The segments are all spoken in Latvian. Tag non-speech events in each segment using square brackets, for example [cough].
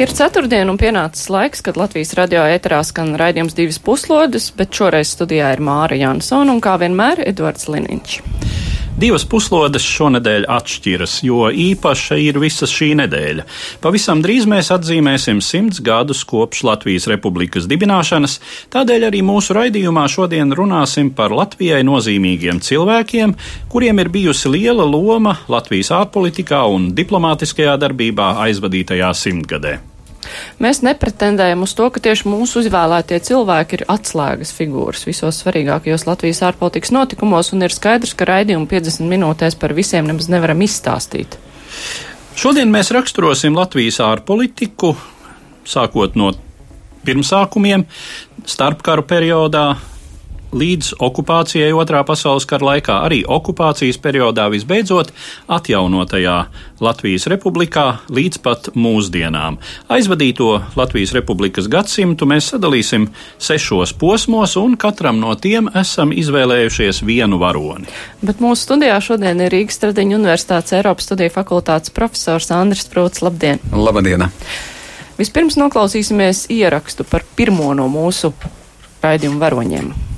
Ir ceturtdiena un pienācis laiks, kad Latvijas radio ēterā skan raidījums divas puslodes, bet šoreiz studijā ir Māra Jansona un kā vienmēr Edvards Liniņš. Divas puslodes šonadēļ atšķiras, jo īpaša ir visa šī nedēļa. Pavisam drīz mēs atzīmēsim simts gadus kopš Latvijas republikas dibināšanas, tādēļ arī mūsu raidījumā šodien runāsim par Latvijai nozīmīgiem cilvēkiem, kuriem ir bijusi liela loma Latvijas ārpolitikā un diplomātiskajā darbībā aizvadītajā simtgadē. Mēs nepretendējam uz to, ka tieši mūsu izvēlētie cilvēki ir atslēgas figūras visos svarīgākajos Latvijas ārpolitikas notikumos, un ir skaidrs, ka raidījumu 50 minūtēs par visiem nemaz nevaram izstāstīt. Šodien mēs raksturosim Latvijas ārpolitiku, sākot no pirmsākumiem, starpkaru periodā, līdz okupācijai Otrā pasaules kara laikā, arī okupācijas periodā visbeidzot atjaunotajā Latvijas republikā līdz pat mūsdienām. Aizvadīto Latvijas republikas gadsimtu mēs sadalīsim sešos posmos, un katram no tiem esam izvēlējušies vienu varoni. Bet mūsu studijā šodien ir Rīgas Tradiņu Universitātes Eiropas studiju fakultātes profesors Andris Prūts. Labdien! Labdien! Vispirms noklausīsimies ierakstu par pirmo no mūsu raidījumu varoņiem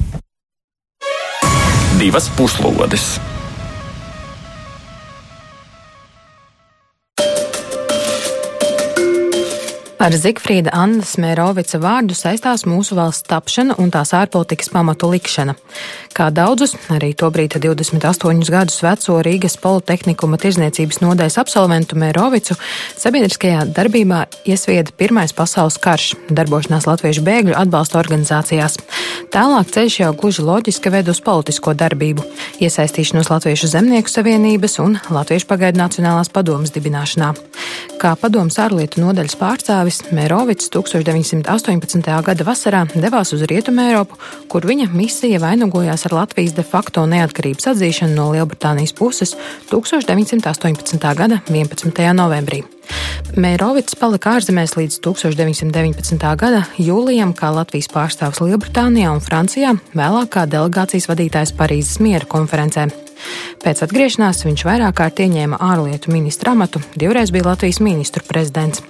divas puslodes. Ar Zigfrīda Annas Mērovica vārdu saistās mūsu valsts tapšana un tās ārpolitikas pamatu likšana. Kā daudzus, arī tobrīd 28 gadus veco Rīgas Politehnikuma tirzniecības nodaļas absolventu Mērovicu, sabiedriskajā darbībā iesvieda Pirmais pasaules karš, darbošanās latviešu bēgļu atbalsta organizācijās. Tālāk ceļš jau gluži loģiski ved uz politisko darbību, iesaistīšanos Latviešu zemnieku savienības un Latviešu pagaidu Nacionālās padomas dibināšanā. Kā padomas ārlietu nodaļas pārstāvis Kārlis Mērovics 1918. gada vasarā devās uz Rietumu Eiropu, kur viņa misija vainagojās ar Latvijas de facto neatkarības atzīšanu no Lielbritānijas puses 1918. gada 11. novembrī. Mērovics palika ārzemēs līdz 1919. gada jūlijam, kā Latvijas pārstāvs Lielbritānijā un Francijā, vēlāk kā delegācijas vadītājs Parīzes miera konferencē. Pēc atgriešanās viņš vairāk kārt ieņēma ārlietu ministra amatu, divreiz bija Latvijas ministru prezidents.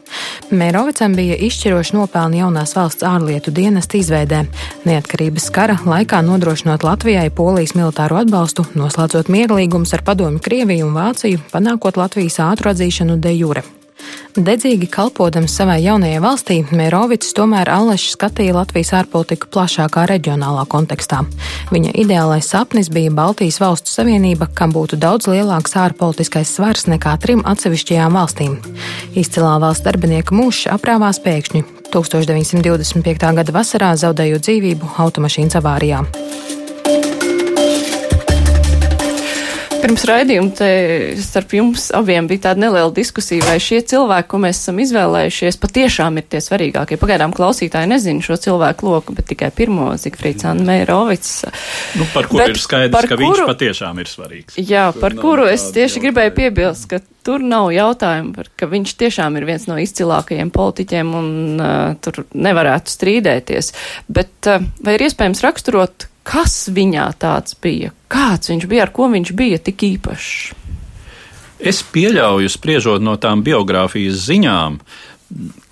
Mērovicam bija izšķiroši nopelni jaunās valsts ārlietu dienesta izveidē, neatkarības kara laikā nodrošinot Latvijai polijas militāro atbalstu, noslēdzot mierlīgumus ar padomju Krieviju un Vāciju, panākot Latvijas ātru atzīšanu de jure. Dedzīgi kalpodams savai jaunajai valstī, Mērovics tomēr Alleši skatīja Latvijas ārpolitiku plašākā reģionālā kontekstā. Viņa ideālais sapnis bija Baltijas valstu savienība, kam būtu daudz lielāks ārpolitiskais svars nekā trim atsevišķajām valstīm. Izcilā valsts darbinieka mūžs aprāvās pēkšņi 1925. gada vasarā zaudējot dzīvību automašīnas avārijā. Pirms raidījuma starp jums abiem bija tāda neliela diskusija, vai šie cilvēki, ko mēs esam izvēlējušies, patiešām ir tie svarīgākie. Pagaidām klausītāji nezina šo cilvēku loku, bet tikai pirmo Zigfrīds Anmērovics. Nu, par kuru bet ir skaidrs, ka kuru, viņš patiešām ir svarīgs. Jā, tur par kuru es tieši gribēju piebilst, ka tur nav jautājumu par, ka viņš tiešām ir viens no izcilākajiem politiķiem un uh, tur nevarētu strīdēties. Bet uh, vai ir iespējams raksturot, Kas viņā tāds bija? Kāds viņš bija, ar ko viņš bija tik īpašs? Es pieļauju, spriežot no tām biogrāfijas ziņām,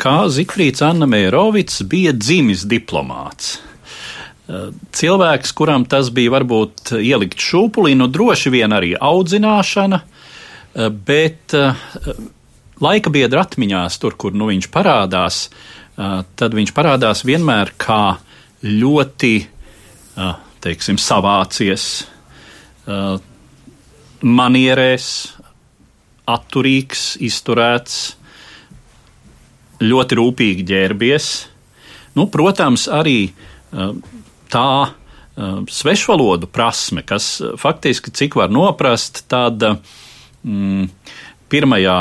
kā Zifrīds Anna Mērovics bija dzimis diplomāts. Cilvēks, kuram tas bija varbūt ielikt šūpulī, nu droši vien arī audzināšana, bet laika biedra atmiņās, tur, kur nu viņš parādās, tad viņš parādās vienmēr kā ļoti teiksim, savācies, manierēs, atturīgs, izturēts, ļoti rūpīgi ģērbies. Nu, protams, arī tā svešvalodu prasme, kas faktiski, cik var noprast, tāda mm, pirmajā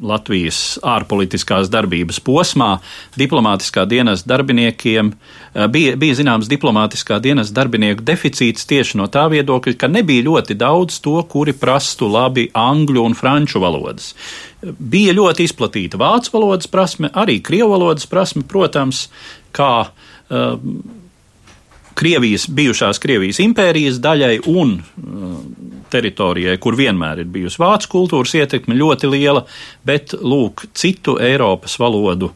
Latvijas ārpolitiskās darbības posmā diplomātiskā dienas darbiniekiem eh, bija, bija zināms diplomātiskā dienas darbinieku deficīts tieši no tā viedokļa, ka nebija ļoti daudz to, kuri prastu labi angļu un franču valodas. Bija ļoti izplatīta vācu valodas prasme, arī krievu valodas prasme, protams, kā uh, Krievijas, bijušās Krievijas impērijas daļai un uh, teritorijai, kur vienmēr ir bijusi vācu kultūras ietekme ļoti liela, bet lūk, citu Eiropas valodu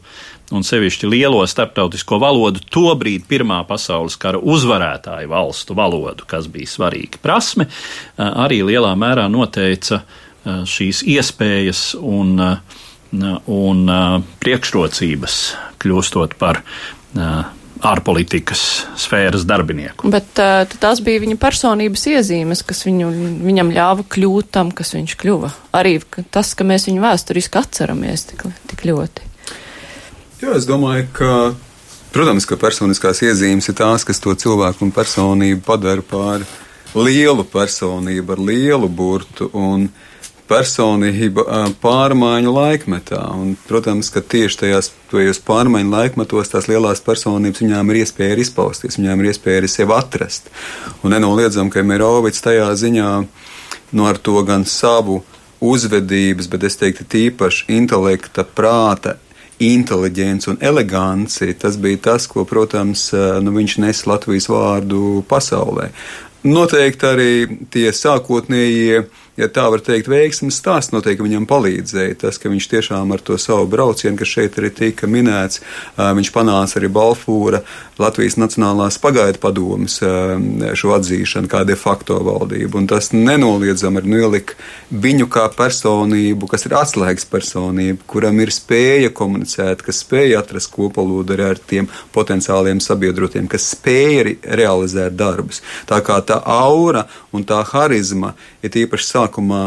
un sevišķi lielo starptautisko valodu, tobrīd Pirmā pasaules kara uzvarētāju valstu valodu, kas bija svarīga prasme, arī lielā mērā noteica šīs iespējas un, un priekšrocības kļūstot par ārpolitikas sfēras darbinieku. Bet tās bija viņa personības iezīmes, kas viņu, viņam ļāva kļūt tam, kas viņš kļuva. Arī tas, ka mēs viņu vēsturiski atceramies tik, tik ļoti. Jā, es domāju, ka, protams, ka personiskās iezīmes ir tās, kas to cilvēku un personību padara par lielu personību, ar lielu burtu. Un, personība pārmaiņu laikmetā. Un, protams, ka tieši tajās, pārmaiņu laikmetos tās lielās personības viņām ir iespēja arī izpausties, viņām ir iespēja arī sevi atrast. Un nenoliedzam, ka Mirovics tajā ziņā nu, ar to gan savu uzvedības, bet es teiktu tīpaši intelekta, prāta, inteliģents un eleganci. Tas bija tas, ko, protams, nu, viņš nes Latvijas vārdu pasaulē. Noteikti arī tie sākotnējie ja tā var teikt, veiksmes stāsts noteikti viņam palīdzēja. Tas, ka viņš tiešām ar to savu braucienu, kas šeit arī tika minēts, viņš panāca arī Balfūra Latvijas Nacionālās pagaidu padomas šo atzīšanu kā de facto valdību. Un tas nenoliedzami ir nolika viņu kā personību, kas ir atslēgas personība, kuram ir spēja komunicēt, kas spēja atrast kopalūdu arī ar tiem potenciāliem sabiedrotiem, kas spēja realizēt darbus. Tā kā tā aura un tā harizma ir īpaši sākumā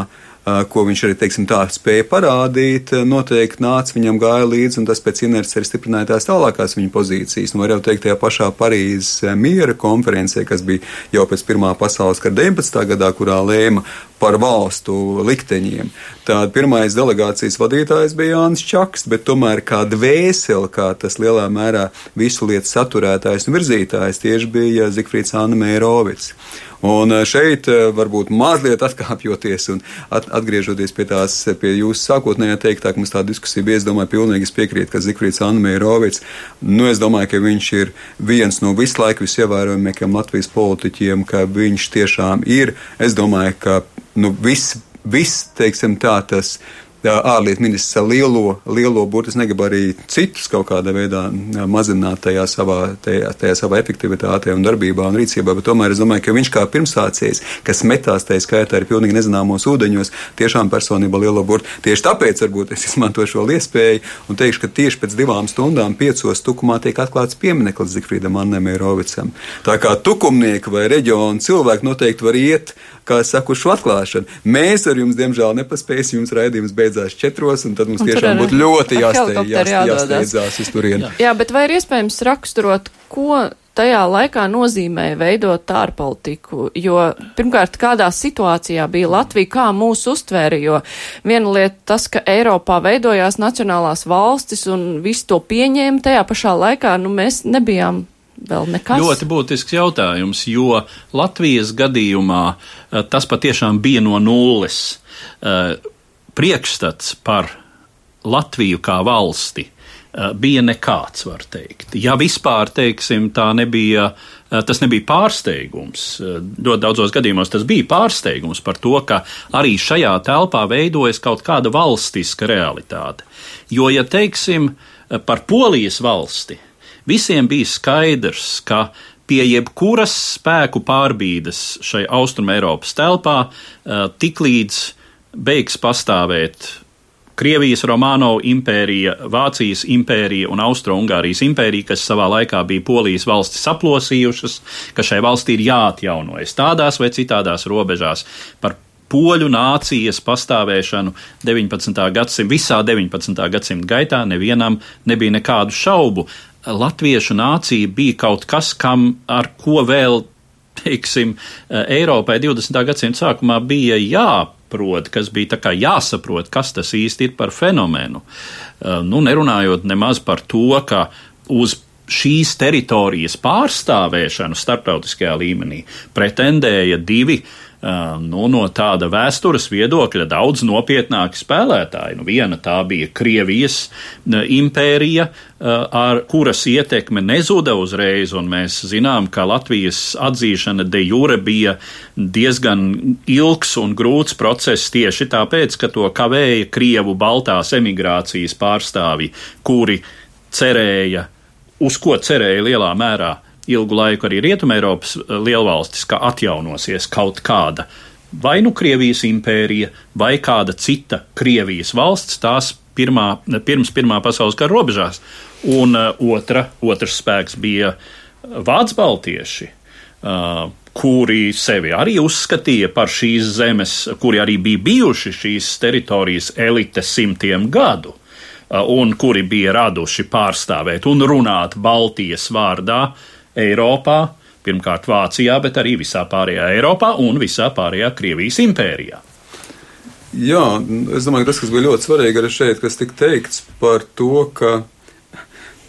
ko viņš arī teiksim, tā, spēja parādīt, noteikti nāca viņam gāja līdzi, un tas pēc inerces arī stiprināja tās tālākās viņa pozīcijas. Nu, var jau teikt, tajā pašā Parīzes miera konferencē, kas bija jau pēc Pirmā pasaules kara 19. gadā, kurā lēma par valstu likteņiem. Tāda pirmais delegācijas vadītājs bija Jānis Čaks, bet tomēr kā dvēseli, kā tas lielā mērā visu lietu saturētājs un virzītājs tieši bija Zikfrīds Anna Mērovics. Un eh, šeit eh, varbūt mazliet atkāpjoties un at, atgriežoties pie tās, pie jūsu sākotnējā teiktā, ka mums tā diskusija bija, es domāju, pilnīgi es piekrītu, ka Zikfrīds Anmērovics, nu, es domāju, ka viņš ir viens no visu laiku visievērojamākajiem Latvijas politiķiem, ka viņš tiešām ir, es domāju, ka, nu, viss, vis, teiksim tā, tas ārlietu ministrs ar lielo, lielo burtu. Es negribu arī citus kaut kādā veidā mazināt tajā savā, tajā, tajā savā efektivitātē un darbībā un rīcībā, bet tomēr es domāju, ka viņš kā pirmsācies, kas metās tajā skaitā arī pilnīgi nezināmos ūdeņos, tiešām personība lielo burtu. Tieši tāpēc varbūt es izmantošu šo iespēju un teikšu, ka tieši pēc divām stundām piecos tukumā tiek atklāts piemineklis Zikfrīdam Annam Eirovicam. Tā kā tukumnieki vai reģionu cilvēki noteikti var iet kā es saku, šo atklāšanu. Mēs ar jums, diemžēl, nepaspēsim. Jums raidījums beidzās četros, un tad mums un tiešām būtu ļoti jāsteidz, jāsteidzās uz turieni. Jā, bet vai ir iespējams raksturot, ko tajā laikā nozīmēja veidot ārpolitiku, jo pirmkārt, kādā situācijā bija Latvija, kā mūs uztvēra, jo viena lieta tas, ka Eiropā veidojās nacionālās valstis un visu to pieņēma, tajā pašā laikā, nu, mēs nebijām vēl nekas? Ļoti būtisks jautājums, jo Latvijas gadījumā eh, tas patiešām bija no nulles. Eh, priekšstats par Latviju kā valsti eh, bija nekāds, var teikt. Ja vispār, teiksim, tā nebija, tas nebija pārsteigums. Ļoti daudzos gadījumos tas bija pārsteigums par to, ka arī šajā telpā veidojas kaut kāda valstiska realitāte. Jo, ja teiksim, par Polijas valsti, Visiem bija skaidrs, ka pie jebkuras spēku pārbīdes šai Austrum Eiropas telpā eh, tiklīdz beigs pastāvēt Krievijas Romānovu impērija, Vācijas impērija un Austro-Ungārijas impērija, kas savā laikā bija Polijas valsti saplosījušas, ka šai valstī ir jāatjaunojas tādās vai citādās robežās par poļu nācijas pastāvēšanu 19. gadsimta, visā 19. gadsimta gaitā nevienam nebija nekādu šaubu latviešu nācija bija kaut kas, kam ar ko vēl, teiksim, Eiropai 20. gadsimta sākumā bija jā jāsaprot, kas bija jāsaprot, kas tas īsti ir par fenomenu. Uh, nu, nerunājot nemaz par to, ka uz šīs teritorijas pārstāvēšanu starptautiskajā līmenī pretendēja divi uh, nu, no tāda vēstures viedokļa daudz nopietnāki spēlētāji. Nu, viena tā bija Krievijas impērija, ar kuras ietekme nezuda uzreiz, un mēs zinām, ka Latvijas atzīšana de jure bija diezgan ilgs un grūts process tieši tāpēc, ka to kavēja Krievu baltās emigrācijas pārstāvji, kuri cerēja, uz ko cerēja lielā mērā ilgu laiku arī Rietumēropas eh, lielvalstis, ka atjaunosies kaut kāda vai nu Krievijas impērija, vai kāda cita Krievijas valsts tās pirmā, pirms Pirmā pasaules kara robežās. Un uh, otra, otrs spēks bija Vācu baltieši, uh, kuri sevi arī uzskatīja par šīs zemes, kuri arī bija bijuši šīs teritorijas elite simtiem gadu. Uh, un kuri bija raduši pārstāvēt un runāt Baltijas vārdā, uh, Eiropā, pirmkārt Vācijā, bet arī visā pārējā Eiropā un visā pārējā Krievijas impērijā. Jā, es domāju, ka tas, kas bija ļoti svarīgi arī šeit, kas tika teikts par to, ka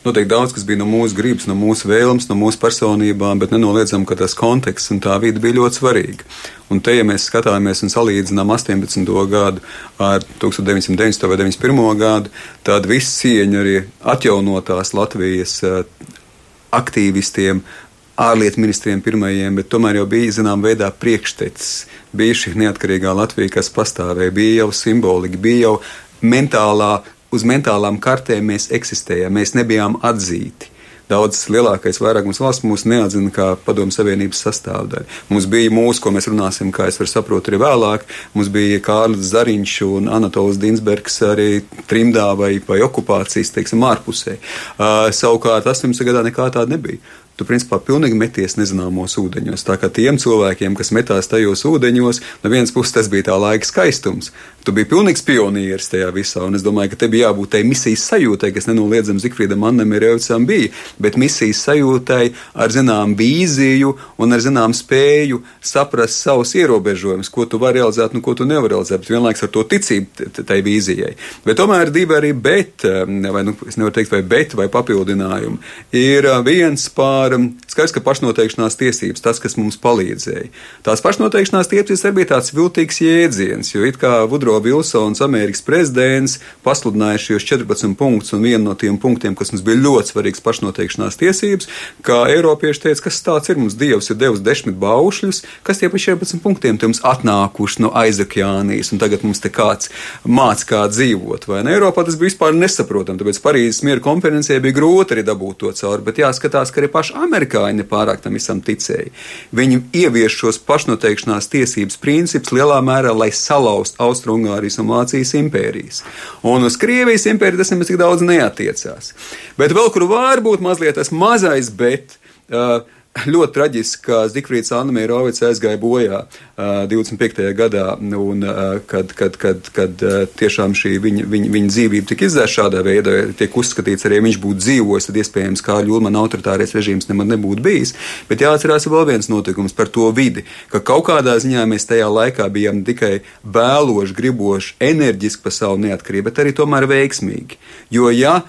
noteikti daudz kas bija no mūsu gribas, no mūsu vēlmes, no mūsu personībām, bet nenoliedzam, ka tas konteksts un tā vide bija ļoti svarīga. Un te, ja mēs skatāmies un salīdzinām 18. gadu ar 1990. vai 91. gadu, tad viss cieņa arī atjaunotās Latvijas aktīvistiem, ārlietu ministriem pirmajiem, bet tomēr jau bija zināmā veidā priekštecis. Bija šī neatkarīgā Latvija, kas pastāvēja, bija jau simbolika, bija jau mentālā, uz mentālām kartēm mēs eksistējām, mēs nebijām atzīti. Daudz lielākais vairākums valsts mūs neatzina kā Padomu Savienības sastāvdaļu. Mums bija mūsu, ko mēs runāsim, kā es varu saprotu, arī vēlāk. Mums bija Kārlis Zariņš un Anatols Dinsbergs arī trimdā vai, vai okupācijas, teiksim, ārpusē. Uh, savukārt 18. gadā nekā tāda nebija tu principā pilnīgi meties nezināmos ūdeņos. Tā kā tiem cilvēkiem, kas metās tajos ūdeņos, no vienas puses tas bija tā laika skaistums. Tu biji pilnīgs pionieris tajā visā, un es domāju, ka te bija jābūt tai misijas sajūtai, kas nenoliedzami Zikfrīdam Annam ir Revicam bija, bet misijas sajūtai ar zinām vīziju un ar zinām spēju saprast savus ierobežojumus, ko tu vari realizēt un ko tu nevari realizēt, bet vienlaiks ar to ticību tai vīzijai. Bet tomēr divi arī bet, vai nu, es nevaru teikt vai bet, vai papildinājumi. Ir viens pār um, skaidrs, ka pašnoteikšanās tiesības, tas, kas mums palīdzēja. Tās pašnoteikšanās tiesības arī bija tāds viltīgs jēdziens, jo it kā Vudro Vilsons, Amerikas prezidents, pasludināja šos 14 punktus, un viena no tiem punktiem, kas mums bija ļoti svarīgs pašnoteikšanās tiesības, kā Eiropieši teica, kas tāds ir mums Dievs ir devis desmit baušļus, kas tie pa 14 punktiem te mums atnākuši no aizakjānijas, un tagad mums te kāds māc kā dzīvot, vai ne? Eiropā tas bija vispār nesaprotam, tāpēc Parīzes miera konferencē bija grūti arī dabūt to cauri, bet jāskatās, ka arī paši amerikāņi nepārāk tam visam ticēja. Viņi ievieš šos pašnoteikšanās tiesības principus lielā mērā, lai salauztu Austrumgārijas un Vācijas impērijas. Un uz Krievijas impēriju tas nemaz tik daudz neatiecās. Bet vēl kur var būt mazliet tas mazais, bet. Uh, [coughs] ļoti traģiski, ka Zikfrīds Anna Mīrovics aizgāja bojā uh, 25. gadā, un uh, kad, kad, kad, kad uh, tiešām šī viņa, viņa, viņa dzīvība tika izzēsta šādā veidā, tiek uzskatīts, arī ja viņš būtu dzīvojis, tad iespējams kā Ļulmana autoritārais režīms nemaz nebūtu bijis. Bet jāatcerās vēl viens notikums par to vidi, ka kaut kādā ziņā mēs tajā laikā bijām tikai vēloši, griboši, enerģiski par savu neatkarību, bet arī tomēr veiksmīgi. Jo, ja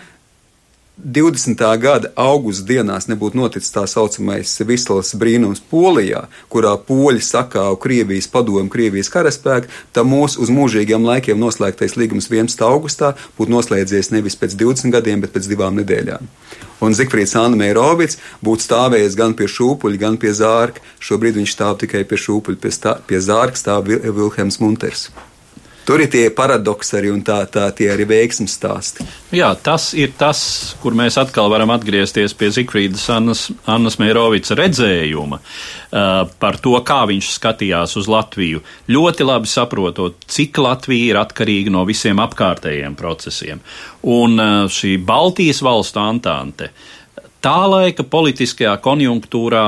20. gada augusta dienās nebūtu noticis tā saucamais Vislas brīnums Polijā, kurā poļi sakāva Krievijas padomu, Krievijas karaspēku, tad mūsu uz mūžīgiem laikiem noslēgtais līgums 11. augustā būtu noslēdzies nevis pēc 20 gadiem, bet pēc divām nedēļām. Un Zikfrīds Anna Meirovics būtu stāvējis gan pie šūpuļa, gan pie zārka. Šobrīd viņš stāv tikai pie šūpuļa, pie, stā, pie zārka stāv Vilhelms Munters. Tur ir tie paradoksi arī un tā, tā tie arī veiksmes stāsti. Jā, tas ir tas, kur mēs atkal varam atgriezties pie Zikfrīdas Annas, Annas Meirovica redzējuma uh, par to, kā viņš skatījās uz Latviju. Ļoti labi saprotot, cik Latvija ir atkarīga no visiem apkārtējiem procesiem. Un uh, šī Baltijas valstu antante tā laika politiskajā konjunktūrā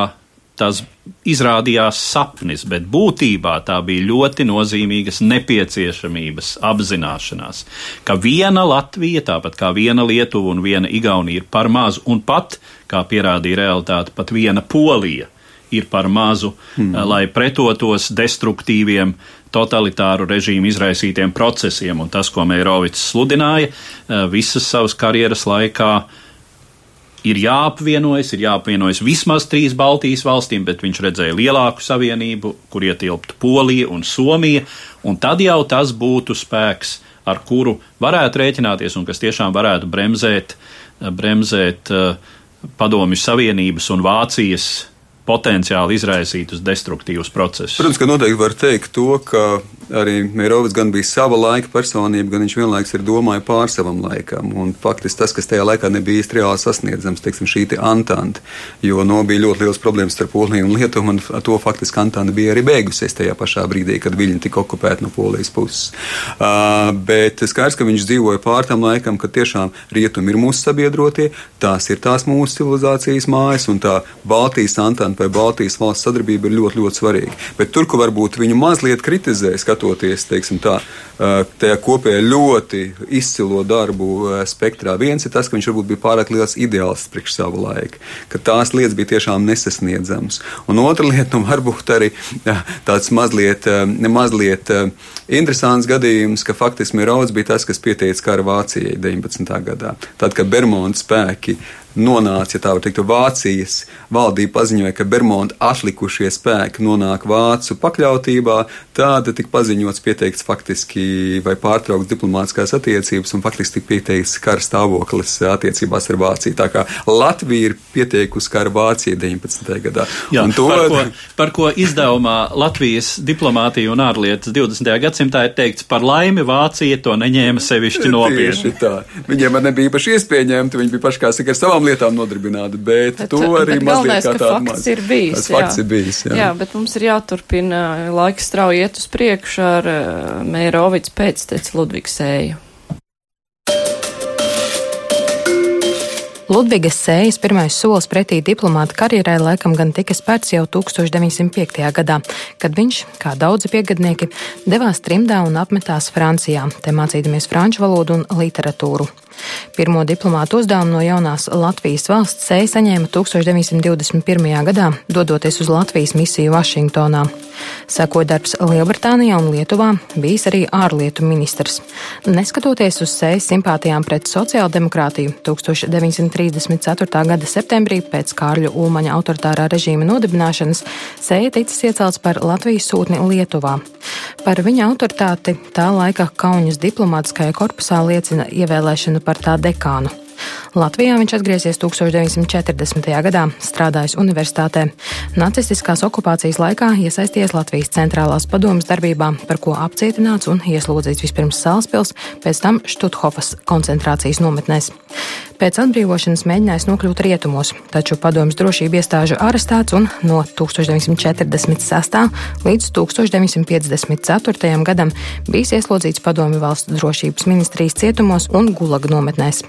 tas izrādījās sapnis, bet būtībā tā bija ļoti nozīmīgas nepieciešamības apzināšanās, ka viena Latvija, tāpat kā viena Lietuva un viena Igaunija ir par maz, un pat, kā pierādīja realitāte, pat viena Polija ir par mazu, mm. lai pretotos destruktīviem totalitāru režīmu izraisītiem procesiem, un tas, ko Meirovics sludināja visas savas karjeras laikā, ir jāapvienojas, ir jāapvienojas vismaz trīs Baltijas valstīm, bet viņš redzēja lielāku savienību, kur ietilptu Polija un Somija, un tad jau tas būtu spēks, ar kuru varētu rēķināties un kas tiešām varētu bremzēt, bremzēt Padomju Savienības un Vācijas potenciāli izraisītus destruktīvus procesus. Protams, ka noteikti var teikt to, ka arī Meirovs gan bija sava laika personība, gan viņš vienlaikus ir domāja pār savam laikam. Un faktiski tas, kas tajā laikā nebija īsti reāli sasniedzams, teiksim, šī antanta, jo no bija ļoti liels problēmas starp Poliju un Lietuvu, un to faktiski antanta bija arī beigusies tajā pašā brīdī, kad viņi tika okupēti no Polijas puses. Uh, bet skaidrs, ka viņš dzīvoja pār tam laikam, ka tiešām rietumi ir mūsu sabiedrotie, tās ir tās mūsu civilizācijas mājas, un tā Baltijas antanta vai Baltijas valsts sadarbība ir ļoti, ļoti svarīga. Bet tur, kur varbūt viņu mazliet kritizē, skatoties teiksim, tā, tajā kopējā ļoti izcilo darbu spektrā. Viens ir tas, ka viņš varbūt bija pārāk liels ideāls priekš savu laiku, ka tās lietas bija tiešām nesasniedzamas. Un otra lieta, nu, varbūt arī tāds mazliet, mazliet interesants gadījums, ka faktiski Mirauds bija tas, kas pieteica karu Vācijai 19. gadā. Tad, kad Bermuda spēki nonāca, ja tā var teikt, Vācijas valdība paziņoja, ka Bermuda atlikušie spēki nonāk Vācu pakļautībā, tad tika paziņots, pieteikts faktiski vai pārtraukts diplomātiskās attiecības un faktiski tika pieteikts kara stāvoklis attiecībās ar Vāciju. Tā kā Latvija ir pieteikusi kara Vācija 19. gadā. Jā, to, par, ko, par ko izdevumā Latvijas diplomātija un ārlietas 20. gadsimtā ir teikts, par laimi Vācija to neņēma sevišķi nopietni. Viņiem nebija īpaši iespēja ņemt, viņi bija paši kā saka ar savām citām lietām nodarbināti, bet, bet to arī bet mazliet kā tādu fakts ir bijis. Tas fakts ir bijis, jā. jā, bet mums ir jāturpina laiks strauji iet uz priekšu ar uh, Mērovics pēcteci Ludvigs Sēju. Ludvigas sējas pirmais solis pretī diplomāta karjerai laikam gan tika spērts jau 1905. gadā, kad viņš, kā daudzi piegadnieki, devās trimdā un apmetās Francijā, te mācīdamies franču valodu un literatūru. Pirmo diplomātu uzdevumu no jaunās Latvijas valsts sēja saņēma 1921. gadā, dodoties uz Latvijas misiju Vašingtonā. Sekoja darbs Lielbritānijā un Lietuvā, bijis arī ārlietu ministrs. Neskatoties uz sējas simpātijām pret sociāldemokrātiju, 1934. gada septembrī pēc Kārļa Ulmaņa autoritārā režīma nodibināšanas sēja ticis iecelts par Latvijas sūtni Lietuvā. Par viņa autoritāti tā laika Kaunas diplomātiskajā korpusā liecina ievēlēšana par tā dekānu. Latvijā viņš atgriezies 1940. gadā, strādājis universitātē. Nacistiskās okupācijas laikā iesaisties Latvijas centrālās padomas darbībā, par ko apcietināts un ieslodzīts vispirms Salaspils, pēc tam Štuthofas koncentrācijas nometnēs. Pēc atbrīvošanas mēģinājis nokļūt rietumos, taču padomas drošība iestāžu arestēts un no 1946. līdz 1954. gadam bijis ieslodzīts padomi valsts drošības ministrijas cietumos un gulaga nometnēs.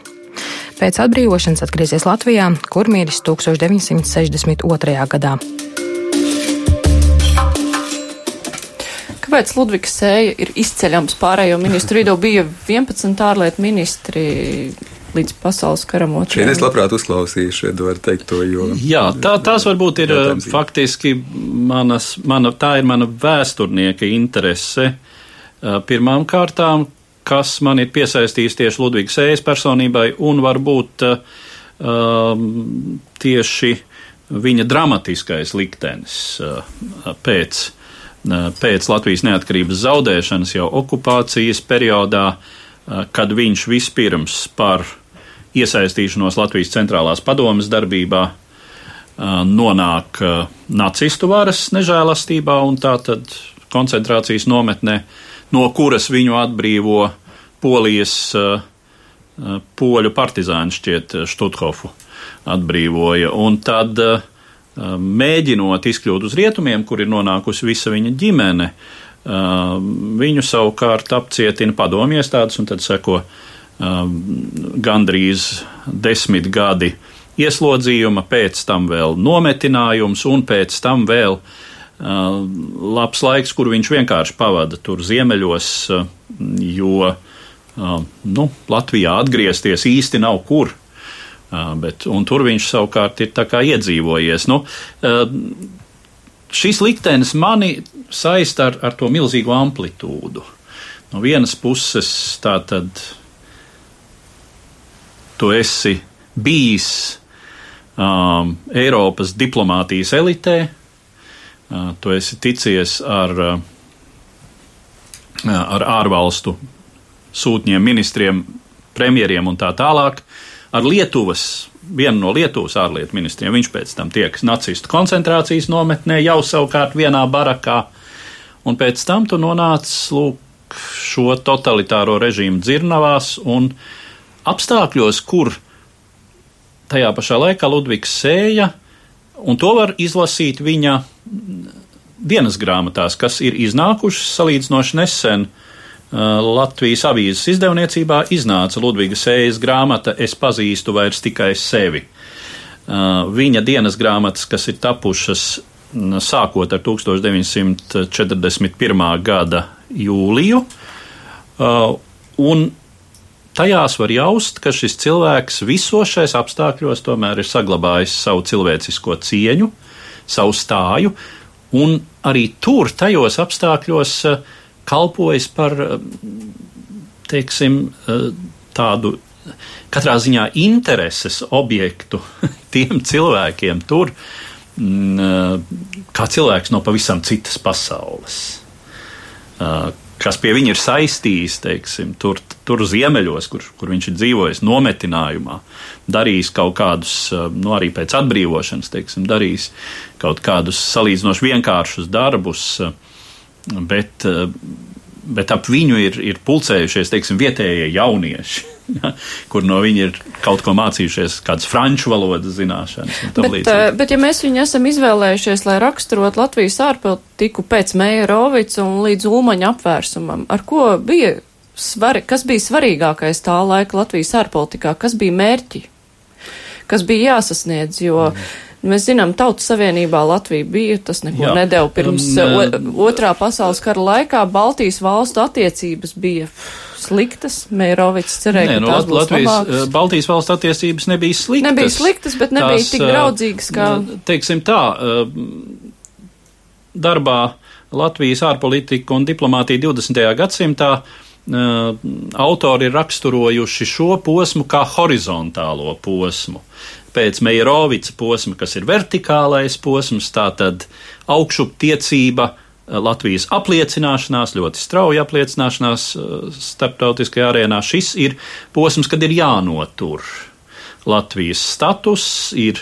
Pēc atbrīvošanas atgriezies Latvijā, kur miris 1962. gadā. Kāpēc Ludvigs Sēja ir izceļams pārējo ministru vidū? Bija 11 ārlietu ministri līdz pasaules karam otrajam. Šeit es labprāt uzklausīšu, Edvard, teikt to, jo. Jā, tā, tās varbūt ir faktiski manas, mana, tā ir mana vēsturnieka interese. Pirmām kārtām, kas man ir piesaistījis tieši Ludvigs Sējas personībai un varbūt um, tieši viņa dramatiskais liktenis uh, pēc, uh, pēc Latvijas neatkarības zaudēšanas jau okupācijas periodā, kad viņš vispirms par iesaistīšanos Latvijas centrālās padomas darbībā nonāk nacistu varas nežēlastībā un tā tad koncentrācijas nometnē uh, no kuras viņu atbrīvo polijas uh, poļu partizāni šķiet Štuthofu atbrīvoja. Un tad, mēģinot izkļūt uz rietumiem, kur ir nonākusi visa viņa ģimene, viņu savukārt apcietina padomju iestādes, un tad seko gandrīz desmit gadi ieslodzījuma, pēc tam vēl nometinājums, un pēc tam vēl Uh, labs laiks, kur viņš vienkārši pavada tur ziemeļos, uh, jo uh, nu, Latvijā atgriezties īsti nav kur. Bet, tur viņš savukārt ir iedzīvojies. Nu, šis liktenis mani saista ar, ar to milzīgo amplitūdu. No vienas puses, tā tad tu esi bijis um, Eiropas diplomātijas elitē, uh, tu esi ticies ar, uh, ar ārvalstu sūtņiem, ministriem, premjeriem un tā tālāk, ar Lietuvas vienu no Lietuvas ārlietu ministriem. Viņš pēc tam tiekas nacistu koncentrācijas nometnē, jau savukārt vienā barakā, un pēc tam tu nonāc lūk, šo totalitāro režīmu dzirnavās un apstākļos, kur tajā pašā laikā Ludvigs sēja, un to var izlasīt viņa dienas grāmatās, kas ir iznākušas salīdzinoši nesen. Uh, Latvijas avīzes izdevniecībā iznāca Ludviga Sējas grāmata Es pazīstu vairs tikai sevi. Uh, viņa dienas grāmatas, kas ir tapušas mm, sākot ar 1941. gada jūliju, uh, un tajās var jaust, ka šis cilvēks visos šais apstākļos tomēr ir saglabājis savu cilvēcisko cieņu, savu stāju, un arī tur, tajos apstākļos, uh, kalpojis par teiksim, tādu katrā ziņā intereses objektu [laughs] tiem cilvēkiem tur, kā cilvēks no pavisam citas pasaules. Kas pie viņa ir saistījis, teiksim, tur, tur ziemeļos, kur, kur viņš ir dzīvojis, nometinājumā, darījis kaut kādus, nu, arī pēc atbrīvošanas, teiksim, darījis kaut kādus salīdzinoši vienkāršus darbus, uh, bet, eh, bet ap viņu ir, ir pulcējušies teiksim, vietējie jaunieši. [laughs] kur no viņa ir kaut ko mācījušies, kādas franču valodas zināšanas. Bet, līdzīgi. Eh, bet, ja mēs viņu esam izvēlējušies, lai raksturot Latvijas ārpolitiku pēc Meija Rovica un līdz Ulmaņa apvērsumam, ar ko bija, svari, kas bija svarīgākais tā laika Latvijas ārpolitikā, kas bija mērķi, kas bija jāsasniedz, jo mm. Mēs zinām, Tautas Savienībā Latvija bija, tas neko Jā. nedēļa pirms um, otrā pasaules kara laikā. Baltijas valstu attiecības bija sliktas. Mērovics cerēja, Nē, ka nu, tās būs Latvijas, labākas. Baltijas valstu attiecības nebija sliktas. Nebija sliktas, bet nebija tās, tik draudzīgas kā. Teiksim tā, darbā Latvijas ārpolitika un diplomātija 20. gadsimtā autori ir raksturojuši šo posmu kā horizontālo posmu pēc Meijerovica posma, kas ir vertikālais posms, tātad augšuptiecība, eh, Latvijas apliecināšanās, ļoti strauja apliecināšanās eh, starptautiskajā arēnā. Šis ir posms, kad ir jānotur Latvijas status, ir,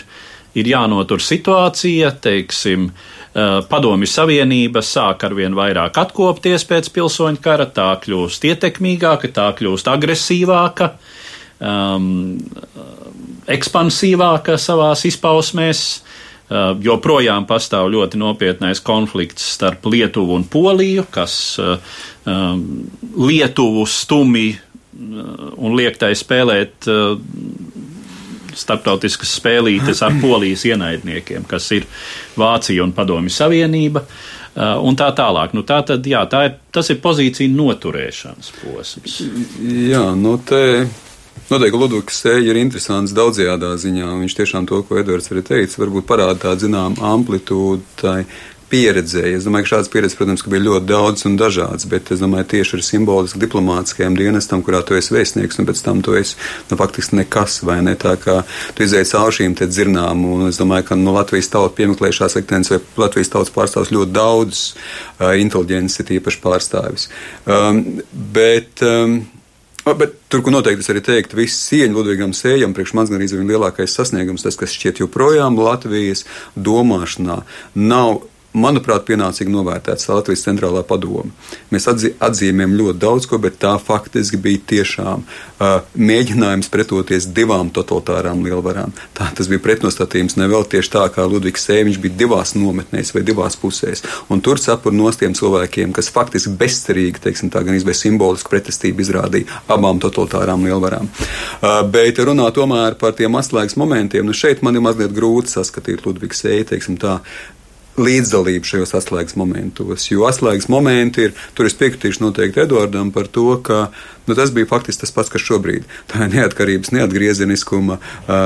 ir jānotur situācija, teiksim, eh, Padomju Savienība sāk ar vien vairāk atkopties pēc pilsoņu kara, tā kļūst ietekmīgāka, tā kļūst agresīvāka. Um, ekspansīvāka savās izpausmēs. Joprojām pastāv ļoti nopietnais konflikts starp Lietuvu un Poliju, kas Lietuvu stumi un liektai spēlēt starptautiskas spēlītes ar polijas ienaidniekiem, kas ir Vācija un Padomju Savienība. Un tā tālāk. Nu, tā tad, jā, tā ir, tas ir pozīcija noturēšanas posms. Jā, nu te Noteikti Ludvigs Sēja ir interesants daudzajādā ziņā. Viņš tiešām to, ko Edvards arī teica, varbūt parāda tādu zinām amplitūdu tai pieredzēji. Es domāju, ka šādas pieredzes, protams, bija ļoti daudz un dažādas, bet es domāju, tieši ar simbolisku diplomātiskajam dienestam, kurā tu esi vēstnieks, un pēc tam tu esi nu, faktiski nekas, vai ne? Tā kā tu izēji cauri šīm te dzirnām, un es domāju, ka nu, Latvijas tauta piemeklējušās liktenes vai Latvijas tautas pārstāvs ļoti daudz uh, inteliģences ir īpaši pārstāvis. Um, bet, um, Bet tur, kur noteikti es arī teiktu, viss cieņa Ludvigam Sējam, priekš manis gan arī lielākais sasniegums, tas, kas šķiet joprojām Latvijas domāšanā nav manuprāt, pienācīgi novērtēts Latvijas centrālā padoma. Mēs atzī, atzīmējam ļoti daudz ko, bet tā faktiski bija tiešām uh, mēģinājums pretoties divām totalitārām lielvarām. Tā tas bija pretnostatījums ne vēl tieši tā, kā Ludvigs Sēviņš bija divās nometnēs vai divās pusēs. Un tur cepur no tiem cilvēkiem, kas faktiski bezcerīgi, teiksim tā, gan izvēl simbolisku pretestību izrādīja abām totalitārām lielvarām. Uh, bet runā tomēr par tiem atslēgas momentiem, nu šeit man ir mazliet grūti saskatīt Ludvigs Sēju, teiksim tā, līdzdalību šajos atslēgas momentos. Jo atslēgas momenti ir, tur es piekritīšu noteikti Edvardam par to, ka nu, tas bija faktiski tas pats, kas šobrīd. Tā ir neatkarības, neatgriezeniskuma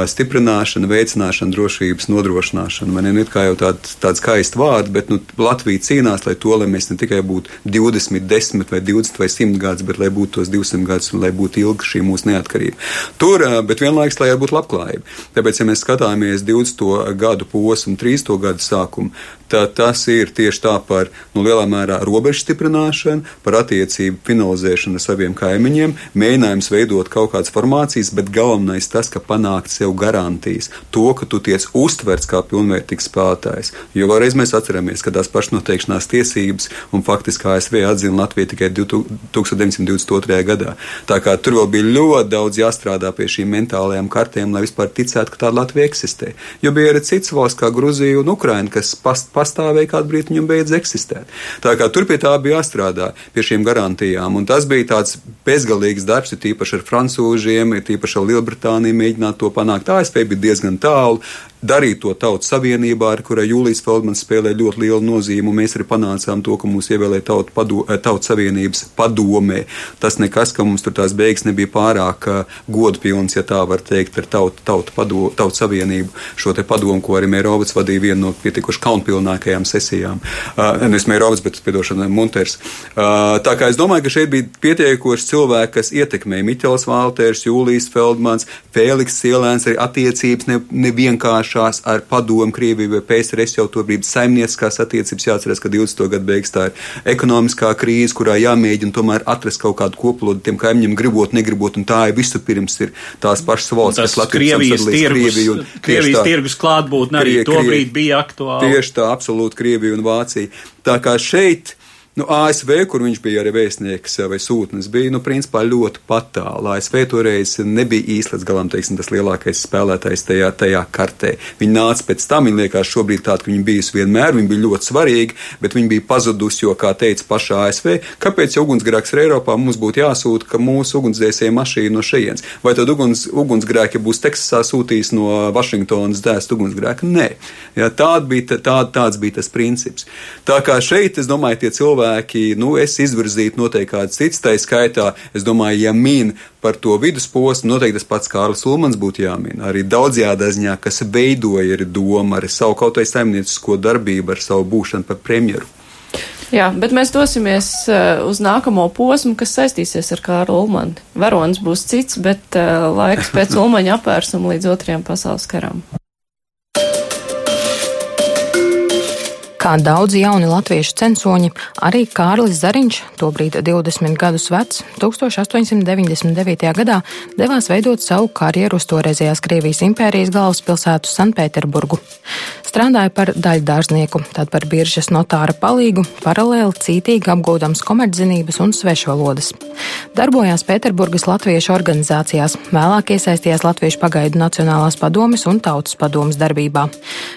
stiprināšana, veicināšana, drošības nodrošināšana. Man ir kā jau tāda tād skaista vārda, bet nu, Latvija cīnās, lai to, lai mēs ne tikai būtu 20, 10 vai 20 vai 100 gadus, bet lai būtu tos 200 gadus un lai būtu ilga šī mūsu neatkarība. Tur, bet vienlaikus, lai būtu labklājība. Tāpēc, ja mēs skatāmies 20. gadu posmu, 30. gadu sākumu, tad tas ir tieši tā par nu, lielā mērā robežu stiprināšanu, par attiecību finalizēšanu ar saviem kaimiņiem, mēģinājums veidot kaut kādas formācijas, bet galvenais tas, ka panākt sev garantijas, to, ka tu tiec uztverts kā pilnvērtīgs spēlētājs. Jo vēlreiz mēs atceramies, ka tās pašnoteikšanās tiesības un faktiski ASV atzina Latviju tikai 1922. gadā. Tā kā tur vēl bija ļoti daudz jāstrādā pie šīm mentālajām kartēm, lai vispār ticētu, ka tāda Latvija eksistē. Jo bija arī cits valsts kā Gruzija un Ukraina, kas past pastāvēja kādu brīdi, viņam beidz eksistēt. Tā kā tur pie tā bija jāstrādā, pie šīm garantijām. Un tas bija tāds bezgalīgs darbs, ir tīpaši ar francūžiem, ir tīpaši ar Lielbritāniju mēģināt to panākt. ASV bija diezgan tālu darīt to tautas savienībā, ar kurai Jūlijas Feldmans spēlē ļoti lielu nozīmi. Mēs arī panācām to, ka mūs ievēlēja tautu pado, eh, tautas savienības padomē. Tas nekas, ka mums tur tās beigas nebija pārāk uh, godpilns, ja tā var teikt, ar tautu, tautu, pado, tautu savienību. Šo te padomu, ko arī Mērovats vadīja vienu no pietikuši kaunpilnākajām sesijām. Uh, nevis Mērovats, bet, piedošana, Munters. Uh, tā kā es domāju, ka šeit bija pietiekoši cilvēki, kas ietekmēja Miķels Valters, Jūlijas Feldmans, Fēliks Sielēns, arī attiecības nevienkārši saskāršās ar padomu Krieviju vai PSRS jau to brīdi saimnieciskās attiecības. Jāatcerās, ka 20. gadu beigās tā ir ekonomiskā krīze, kurā jāmēģina tomēr atrast kaut kādu koplodu tiem kaimiņiem, gribot, negribot, un tā ir visu pirms ir tās pašas valsts, kas Latvijas Krieviju, Krievijas tirgus klātbūtne arī Krie, tobrīd bija aktuāla. Tieši tā, absolūti Krievija un Vācija. Tā kā šeit Nu, ASV, kur viņš bija arī vēstnieks vai sūtnis, bija nu, principā ļoti patālu. ASV toreiz nebija īsti līdz galam teiksim, tas lielākais spēlētājs tajā, tajā kartē. Viņi nāca pēc tam, viņi liekas šobrīd tādi, ka viņi bijusi vienmēr, viņi bija ļoti svarīgi, bet viņi bija pazudusi, jo, kā teica pašā ASV, kāpēc ja ugunsgrēks ir Eiropā, mums būtu jāsūta, ka mūsu ugunsdzēsēja mašīna no šejienes. Vai tad uguns, ugunsgrēki būs Teksasā sūtījis no Vašingtonas dzēst ugunsgrēku? Nē. Jā, tād bija, tā, tāds bija tas princips. Tā kā šeit, es domāju, tie cilvēki cilvēki, nu, es izvirzītu noteikti kāds cits, tā skaitā, es domāju, ja min par to vidusposmu, noteikti tas pats Kārlis Ulmans būtu jāmin. Arī daudzjādā ziņā, kas veidoja arī domu, ar savu kaut vai saimniecisko darbību, ar savu būšanu par premjeru. Jā, bet mēs dosimies uh, uz nākamo posmu, kas saistīsies ar Kārlu Ulmanu. Varonis būs cits, bet uh, laiks pēc Ulmaņa apvērsuma līdz otrajam pasaules karam. Kā daudzi jauni latviešu censoņi, arī Kārlis Zariņš, tobrīd 20 gadus vecs, 1899. gadā devās veidot savu karjeru uz toreizējās Krievijas impērijas galvaspilsētu Sanpēterburgu. Strādāja par daļdārznieku, tad par biržas notāra palīgu, paralēli cītīgi apgūdams komerczinības un svešvalodas. Darbojās Pēterburgas latviešu organizācijās, vēlāk iesaistījās Latviešu pagaidu Nacionālās padomes un Tautas padomes darbībā.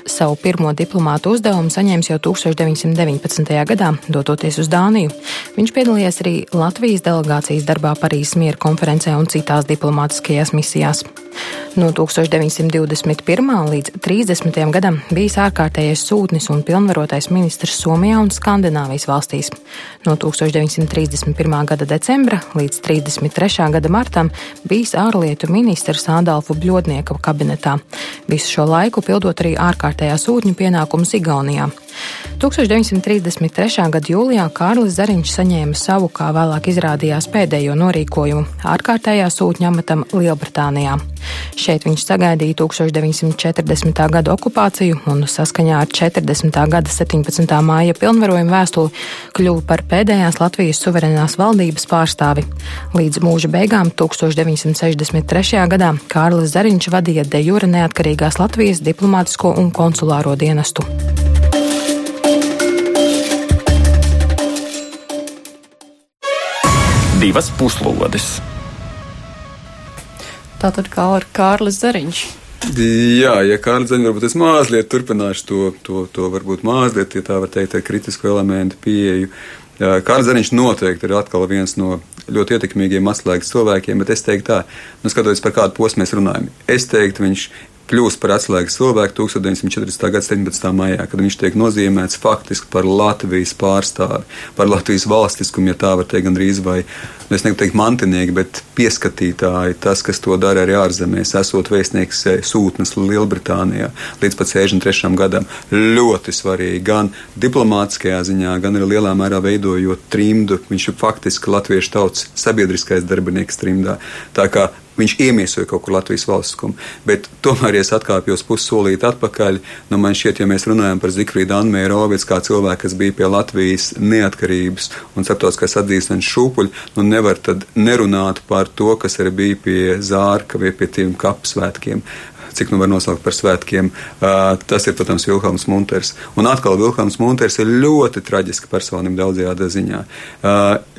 Savu pirmo diplomātu uzdevumu saņēmis jau 1919. gadā, dodoties uz Dāniju. Viņš piedalījās arī Latvijas delegācijas darbā Parīzes miera konferencē un citās diplomātiskajās misijās. No 1921. līdz 30. gadam bijis ārkārtējais sūtnis un pilnvarotais ministrs Somijā un Skandināvijas valstīs. No 1931. gada decembra līdz 33. gada martam bijis ārlietu ministrs Ādolfu Bļodnieka kabinetā. Visu šo laiku pildot arī ārkārtējā sūtņu pienākumus Igaunijā. 1933. gada jūlijā Kārlis Zariņš saņēma savu, kā vēlāk izrādījās, pēdējo norīkojumu ārkārtējā sūtņa amatam Lielbritānijā. Šeit viņš sagaidīja 1940. gada okupāciju un saskaņā ar 40. gada 17. māja pilnvarojumu vēstuli kļuva par pēdējās Latvijas suverenās valdības pārstāvi. Līdz mūža beigām 1963. gadā Kārlis Zariņš vadīja de jure neatkarīgās Latvijas diplomātisko un konsulāro dienestu. divas puslodes. Tātad kā ar Kārlis Zariņš. Jā, ja Kārlis Zariņš varbūt es mazliet turpināšu to, to, to varbūt mazliet, ja tā var teikt, kritisko elementu pieeju. Kārlis Zariņš noteikti ir atkal viens no ļoti ietekmīgiem atslēgas cilvēkiem, bet es teiktu tā, nu skatoties par kādu posmu mēs runājam, es teiktu, viņš kļūst par atslēgas cilvēku 1940. gada 17. maijā, kad viņš tiek nozīmēts faktiski par Latvijas pārstāvi, par Latvijas valstiskumu, ja tā var teikt, gandrīz vai, nu, es negribu teikt mantinieki, bet pieskatītāji, tas, kas to dara arī ārzemēs, esot vēstnieks eh, sūtnes Lielbritānijā līdz pat 63. gadam. Ļoti svarīgi gan diplomātiskajā ziņā, gan arī lielā mērā veidojot trimdu. Viņš ir faktiski latviešu tautas sabiedriskais darbinieks trimdā. Tā kā viņš iemiesoja kaut kur Latvijas valstiskumu. Bet tomēr, ja es atkāpjos pussolīt atpakaļ, nu man šķiet, ja mēs runājam par Zikfrīdu Anmērovicu kā cilvēku, kas bija pie Latvijas neatkarības un starptautiskās atzīšanas šūpuļa, nu nevar tad nerunāt par to, kas arī bija pie Zārka vai pie tiem kapsvētkiem cik nu var nosaukt par svētkiem. Tas ir, protams, Vilhelms Munters. Un atkal Vilhelms Munters ir ļoti traģiska personība daudzajā ziņā.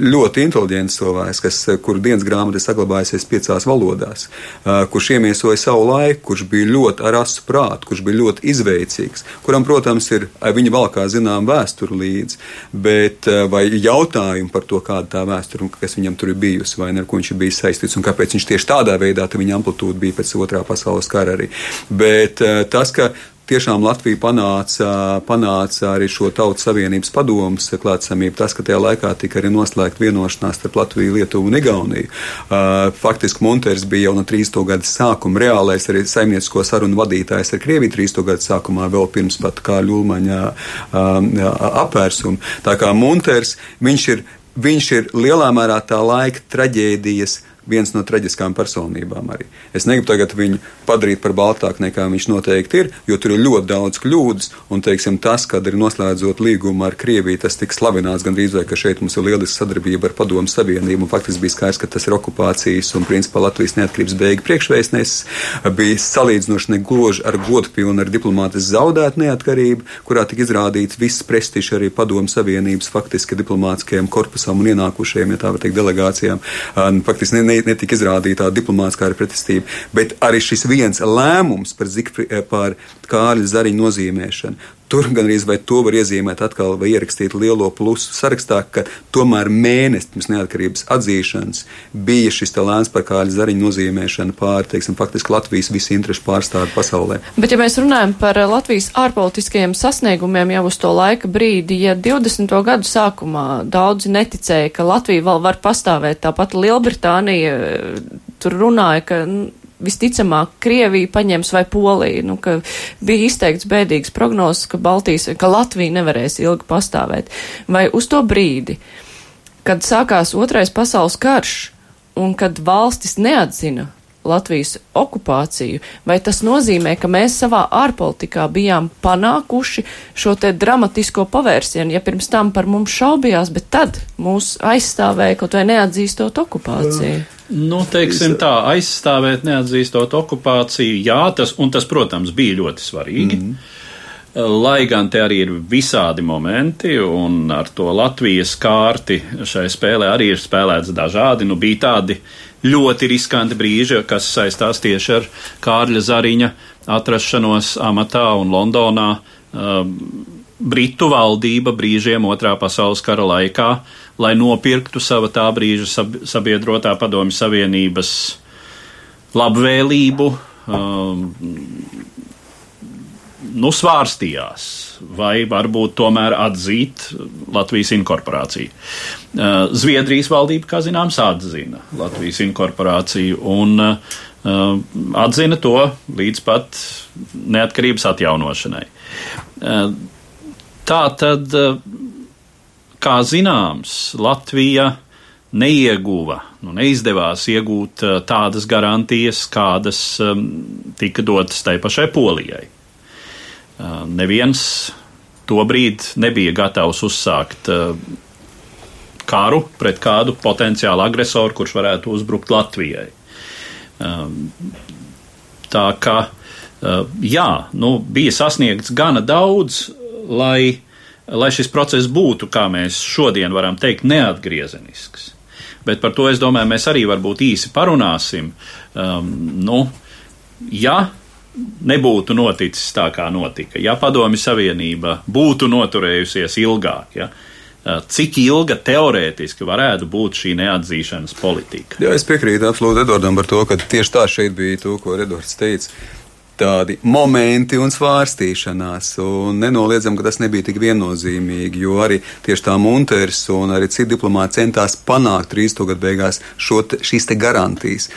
Ļoti inteliģents cilvēks, kas, kur dienas grāmata saglabājusies piecās valodās, kurš iemiesoja savu laiku, kurš bija ļoti ar asu prātu, kurš bija ļoti izveicīgs, kuram, protams, ir viņa valkā zinām vēsturi līdzi, bet vai jautājumi par to, kāda tā vēsture un kas viņam tur ir bijusi, vai ne, ar ko viņš ir bijis saistīts un kāpēc viņš tieši tādā veidā, viņa amplitūda bija pēc otrā pasaules kara arī. Bet eh, tas, ka tiešām Latvija panāca, panāca arī šo Tautas Savienības padomus klātsamību. Tas, ka tajā laikā tika arī noslēgta vienošanās starp Latviju, Lietuvu un Igauniju. Uh, faktiski Munters bija jau no 30. gada sākuma reālais arī saimniecisko sarunu vadītājs ar Krieviju 30. gada sākumā, vēl pirms pat kā Ļulmaņa uh, apvērsuma. Tā kā Munters, viņš ir, viņš ir lielā mērā tā laika traģēdijas viens no traģiskām personībām arī. Es negribu tagad viņu padarīt par baltāku nekā viņš noteikti ir, jo tur ir ļoti daudz kļūdas, un teiksim, tas, kad ir noslēdzot līgumu ar Krieviju, tas tika slavināts gandrīz vai ka šeit mums ir lieliska sadarbība ar Padomu Savienību, faktiski bija skaidrs, ka tas ir okupācijas un principā Latvijas neatkarības beigu priekšvēstnesis, bija salīdzinoši negloži ar godpilnu, ar diplomātiski zaudētu neatkarību, kurā tika izrādīts viss prestižs arī Padomu Savienības faktiski diplomātiskajiem korpusam un ienākušajiem, ja tā var teikt, delegācijām. Faktiski ne, ne, netika izrādīta diplomātiskā pretestība, bet arī šis viens lēmums par, Zikfri, eh, par Kārļa Zariņu nozīmēšanu. Tur gan arī vai to var iezīmēt atkal vai ierakstīt lielo plusu sarakstā, ka tomēr mēnesis pirms neatkarības atzīšanas bija šis lēns par kāļu zariņu nozīmēšanu pār, teiksim, faktiski Latvijas visu interešu pārstāvi pasaulē. Bet ja mēs runājam par Latvijas ārpolitiskajiem sasniegumiem jau uz to laika brīdi, ja 20. gadu sākumā daudzi neticēja, ka Latvija vēl var pastāvēt, tāpat Lielbritānija tur runāja, ka visticamāk Krievija paņems vai Polija, nu, bija izteikts bēdīgs prognozes, ka Baltijas, ka Latvija nevarēs ilgi pastāvēt. Vai uz to brīdi, kad sākās otrais pasaules karš un kad valstis neatzina Latvijas okupāciju, vai tas nozīmē, ka mēs savā ārpolitikā bijām panākuši šo te dramatisko pavērsienu, ja pirms tam par mums šaubījās, bet tad mūs aizstāvēja kaut vai neatzīstot okupāciju? Nu, teiksim tā, aizstāvēt neatzīstot okupāciju, jā, tas, un tas, protams, bija ļoti svarīgi. Mm -hmm. Lai gan te arī ir visādi momenti, un ar to Latvijas kārti šai spēlē arī ir spēlēts dažādi. Nu, bija tādi ļoti riskanti brīži, kas saistās tieši ar Kārļa Zariņa atrašanos amatā un Londonā. Um, Britu valdība brīžiem otrā pasaules kara laikā, lai nopirktu sava tā brīža sabiedrotā padomju savienības labvēlību, um, nu, svārstījās, vai varbūt tomēr atzīt Latvijas inkorporāciju. Uh, Zviedrijas valdība, kā zināms, atzina Latvijas inkorporāciju un uh, atzina to līdz pat neatkarības atjaunošanai. Uh, Tā tad, eh, kā zināms, Latvija neieguva, nu, neizdevās iegūt eh, tādas garantijas, kādas tika dotas tai pašai Polijai. Neviens tobrīd nebija gatavs uzsākt karu pret kādu potenciālu agresoru, kurš varētu uzbrukt Latvijai. Tā kā, jā, nu, bija sasniegts gana daudz, lai, lai šis process būtu, kā mēs šodien varam teikt, neatgriezenisks. Bet par to es domāju, mēs arī varbūt īsi parunāsim. Um, nu, ja nebūtu noticis tā, kā notika, ja Padomju Savienība būtu noturējusies ilgāk, ja, cik ilga teorētiski varētu būt šī neatzīšanas politika? Jā, es piekrītu absolūti Edvardam par to, ka tieši tā šeit bija to, ko Edvards teica tādi momenti un svārstīšanās. Un nenoliedzam, ka tas nebija tik viennozīmīgi, jo arī tieši tā Munters un arī citi diplomāti centās panākt 30. gadu beigās te, šīs te garantijas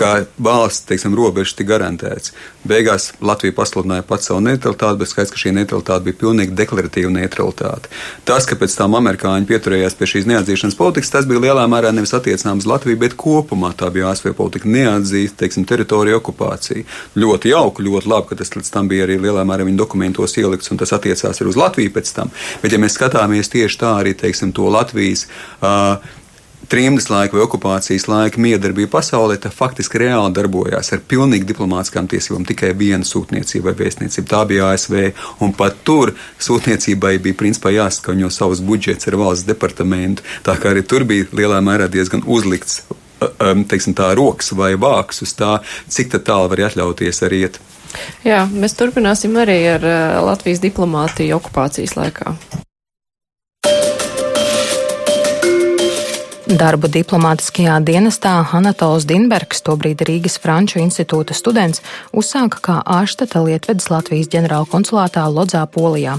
kā valsts teiksim, robežas tika garantēts. Beigās Latvija pasludināja pats savu neutralitāti, bet skaidrs, ka šī neutralitāte bija pilnīgi deklaratīva neutralitāte. Tas, ka pēc tam amerikāņi pieturējās pie šīs neatzīšanas politikas, tas bija lielā mērā nevis attiecināms uz Latviju, bet kopumā tā bija ASV politika neatzīst, teiksim, teritoriju okupāciju. Ļoti jauki, ļoti labi, ka tas līdz tam bija arī lielā mērā viņa dokumentos ielikts, un tas attiecās arī uz Latviju pēc tam. Bet, ja mēs skatāmies tieši tā arī, teiksim, to Latvijas. Uh, trimdas laika vai okupācijas laika miedarbība pasaulē, tā faktiski reāli darbojās ar pilnīgi diplomātiskām tiesībām. Tikai viena sūtniecība vai vēstniecība, tā bija ASV, un pat tur sūtniecībai bija principā jāskaņo savus budžets ar valsts departamentu. Tā kā arī tur bija lielā mērā diezgan uzlikts teiksim, tā, rokas vai vāks uz tā, cik tālu var atļauties arī iet. Jā, mēs turpināsim arī ar Latvijas diplomātiju okupācijas laikā. Darbu diplomātiskajā dienestā Anatols Dinbergs, tobrīd Rīgas Franču institūta students, uzsāka kā ārštata Lietvedas Latvijas ģenerāla konsulātā Lodzā Polijā.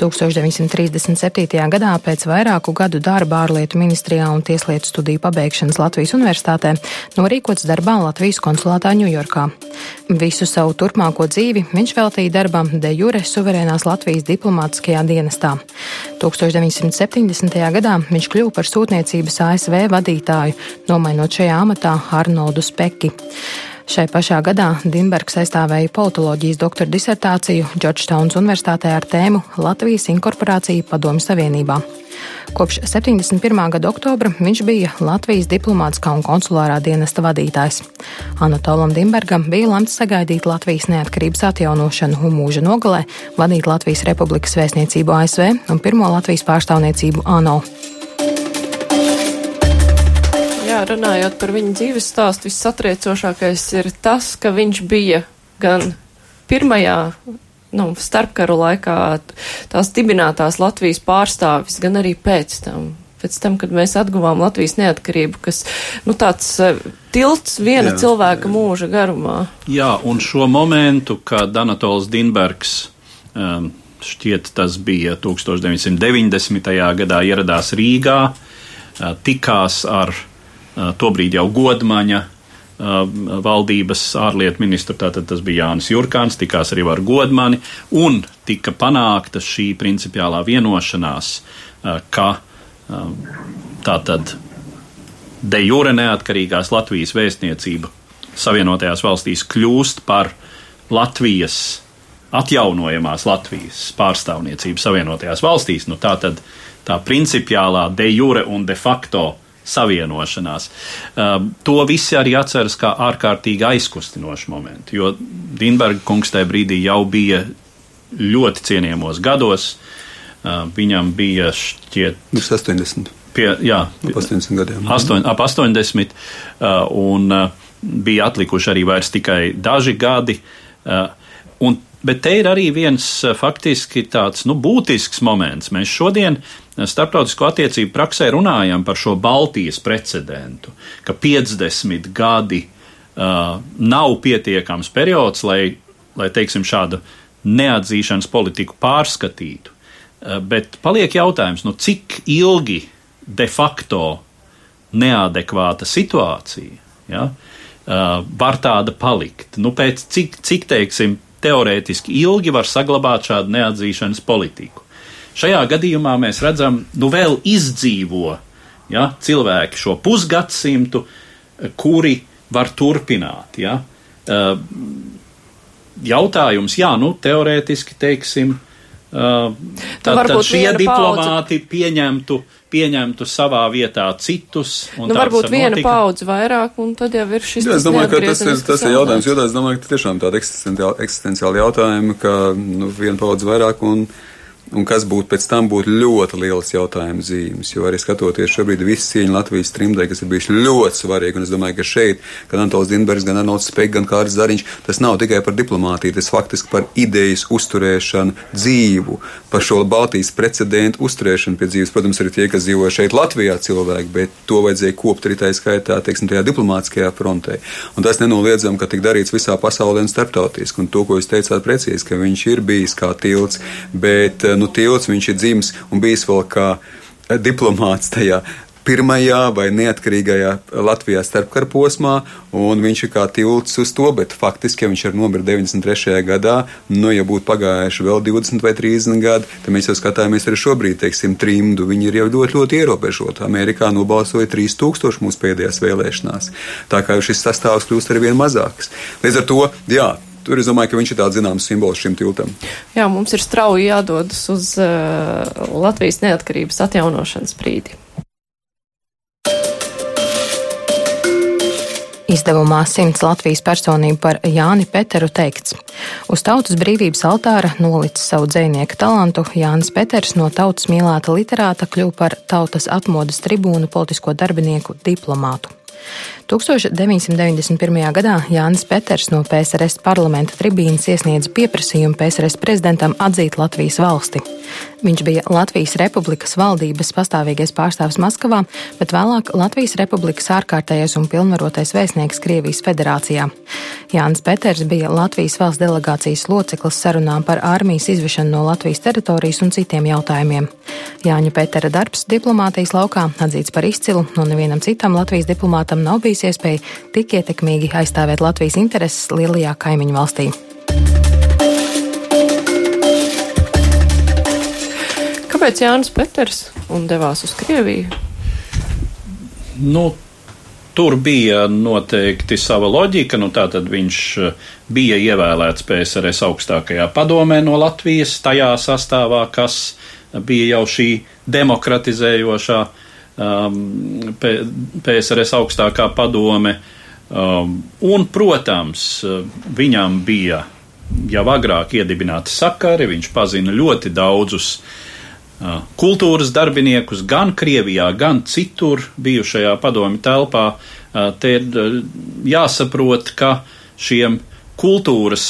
1937. gadā pēc vairāku gadu darba ārlietu ministrijā un tieslietu studiju pabeigšanas Latvijas universitātē norīkots darbā Latvijas konsulātā Ņujorkā. Visu savu turpmāko dzīvi viņš veltīja darbam de jure suverēnās Latvijas diplomātiskajā dienestā. 1970. gadā viņš kļuva par sūtniecības ASV vadītāju, nomainot šajā amatā Arnoldu Speki. Šai pašā gadā Dimbergs aizstāvēja politoloģijas doktora disertāciju Džordžtaunas Universitātē ar tēmu Latvijas inkorporācija Padomju Savienībā. Kopš 71. gada oktobra viņš bija Latvijas diplomātiskā un konsulārā dienesta vadītājs. Anatolam Dimbergam bija lemts sagaidīt Latvijas neatkarības atjaunošanu un mūža nogalē, vadīt Latvijas Republikas vēstniecību ASV un pirmo Latvijas pārstāvniecību ANO. Jā, runājot par viņa dzīves stāstu, vissatriecošākais ir tas, ka viņš bija gan pirmajā nu, starpkaru laikā tās dibinātās Latvijas pārstāvis, gan arī pēc tam. Pēc tam, kad mēs atguvām Latvijas neatkarību, kas nu, tāds uh, tilts viena Jā. cilvēka mūža garumā. Jā, un šo momentu, kad Anatols Dinbergs, um, šķiet tas bija 1990. gadā, ieradās Rīgā, uh, tikās ar tobrīd jau godmaņa valdības ārlietu ministru, tātad tas bija Jānis Jurkāns, tikās arī ar godmani, un tika panākta šī principiālā vienošanās, ka tātad de jure neatkarīgās Latvijas vēstniecība Savienotajās valstīs kļūst par Latvijas atjaunojamās Latvijas pārstāvniecību Savienotajās valstīs. Nu, tā tad tā principiālā de jure un de facto savienošanās. Uh, to visi arī atceras kā ārkārtīgi aizkustinošu momentu, jo Dinberga kungs tajā brīdī jau bija ļoti cienījamos gados. Uh, viņam bija šķiet 80. Pie, jā, ap 80 gadiem. Astoņ, ap 80, uh, un uh, bija atlikuši arī vairs tikai daži gadi. Uh, un Bet te ir arī viens faktiski tāds nu, būtisks moments. Mēs šodien starptautisko attiecību praksē runājam par šo Baltijas precedentu, ka 50 gadi uh, nav pietiekams periods, lai, lai teiksim, šādu neatzīšanas politiku pārskatītu. Uh, bet paliek jautājums, nu, cik ilgi de facto neadekvāta situācija ja, uh, var tāda palikt? Nu, pēc cik, cik teiksim, teorētiski ilgi var saglabāt šādu neatzīšanas politiku? Šajā gadījumā mēs redzam, nu vēl izdzīvo ja, cilvēki šo pusgadsimtu, kuri var turpināt. Ja. Jautājums, jā, nu, teorētiski teiksim, tad, tad šie diplomāti paudze. pieņemtu, pieņemtu savā vietā citus. Nu, varbūt viena paudze vairāk, un tad jau ir šis. Jā, es domāju, ka tas ir, tas ir jautājums, jo es domāju, ka tiešām tāda eksistenciāla jautājuma, ka nu, viena paudze vairāk un un kas būtu pēc tam, būtu ļoti liels jautājums zīmes. Jo arī skatoties šobrīd visu cīņu Latvijas trimdē, kas ir bijuši ļoti svarīgi, un es domāju, ka šeit gan Antons Dienbergs, gan Arnolds Spēks, gan Kārs Zariņš, tas nav tikai par diplomātiju, tas faktiski par idejas uzturēšanu dzīvu, par šo Baltijas precedentu uzturēšanu pie dzīves. Protams, arī tie, kas dzīvo šeit Latvijā cilvēki, bet to vajadzēja kopt arī tā skaitā, teiksim, tajā diplomātiskajā frontē. Un tas nenoliedzami, ka tik darīts visā pasaulē un starptautiski. Un to, ko jūs teicāt precīzi, ka viņš ir bijis kā tilts, bet nu, tilts ir dzimis un bijis vēl kā diplomāts tajā pirmajā vai neatkarīgajā Latvijā starpkara posmā, un viņš ir kā tilts uz to, bet faktiski, ja viņš ir nomiris 93. gadā, nu, ja būtu pagājuši vēl 20 vai 30 gadi, tad mēs jau skatāmies arī šobrīd, teiksim, trimdu. Viņi ir jau ļoti, ļoti ierobežoti. Amerikā nobalsoja 3000 mūsu pēdējās vēlēšanās. Tā kā šis sastāvs kļūst ar vien mazāks. Līdz ar to, jā, Tur es domāju, ka viņš ir tāds zināms simbols šim tiltam. Jā, mums ir strauji jādodas uz uh, Latvijas neatkarības atjaunošanas brīdi. Izdevumā simts Latvijas personību par Jāni Peteru teikts. Uz tautas brīvības altāra nolicis savu dzinieku talantu, Jānis Peters no tautas mīlēta literāta kļuva par tautas atmodas tribūnu politisko darbinieku diplomātu. 1991. gadā Jānis Peters no PSRS parlamenta tribīnas iesniedza pieprasījumu PSRS prezidentam atzīt Latvijas valsti. Viņš bija Latvijas Republikas valdības pastāvīgais pārstāvs Maskavā, bet vēlāk Latvijas Republikas ārkārtējais un pilnvarotais vēstnieks Krievijas federācijā. Jānis Peters bija Latvijas valsts delegācijas loceklis sarunām par armijas izvešanu no Latvijas teritorijas un citiem jautājumiem. Jāņa Petera darbs diplomātijas laukā atzīts par izcilu, no nevienam citam Latvijas diplomātam nav bijis iespēja tik ietekmīgi aizstāvēt Latvijas intereses lielajā kaimiņu valstī. Kāpēc Jānis Peters un devās uz Krieviju? Nu, tur bija noteikti sava loģika. Nu, Tātad viņš eh, bija ievēlēts PSRS augstākajā padomē no Latvijas, tajā sastāvā, kas bija jau šī demokratizējošā um, PSRS augstākā padome. Um, un, protams, viņam bija jau agrāk iedibināti sakari, viņš pazina ļoti daudzus uh, kultūras darbiniekus gan Krievijā, gan citur bijušajā padomju telpā. Te ir jāsaprot, ka šiem kultūras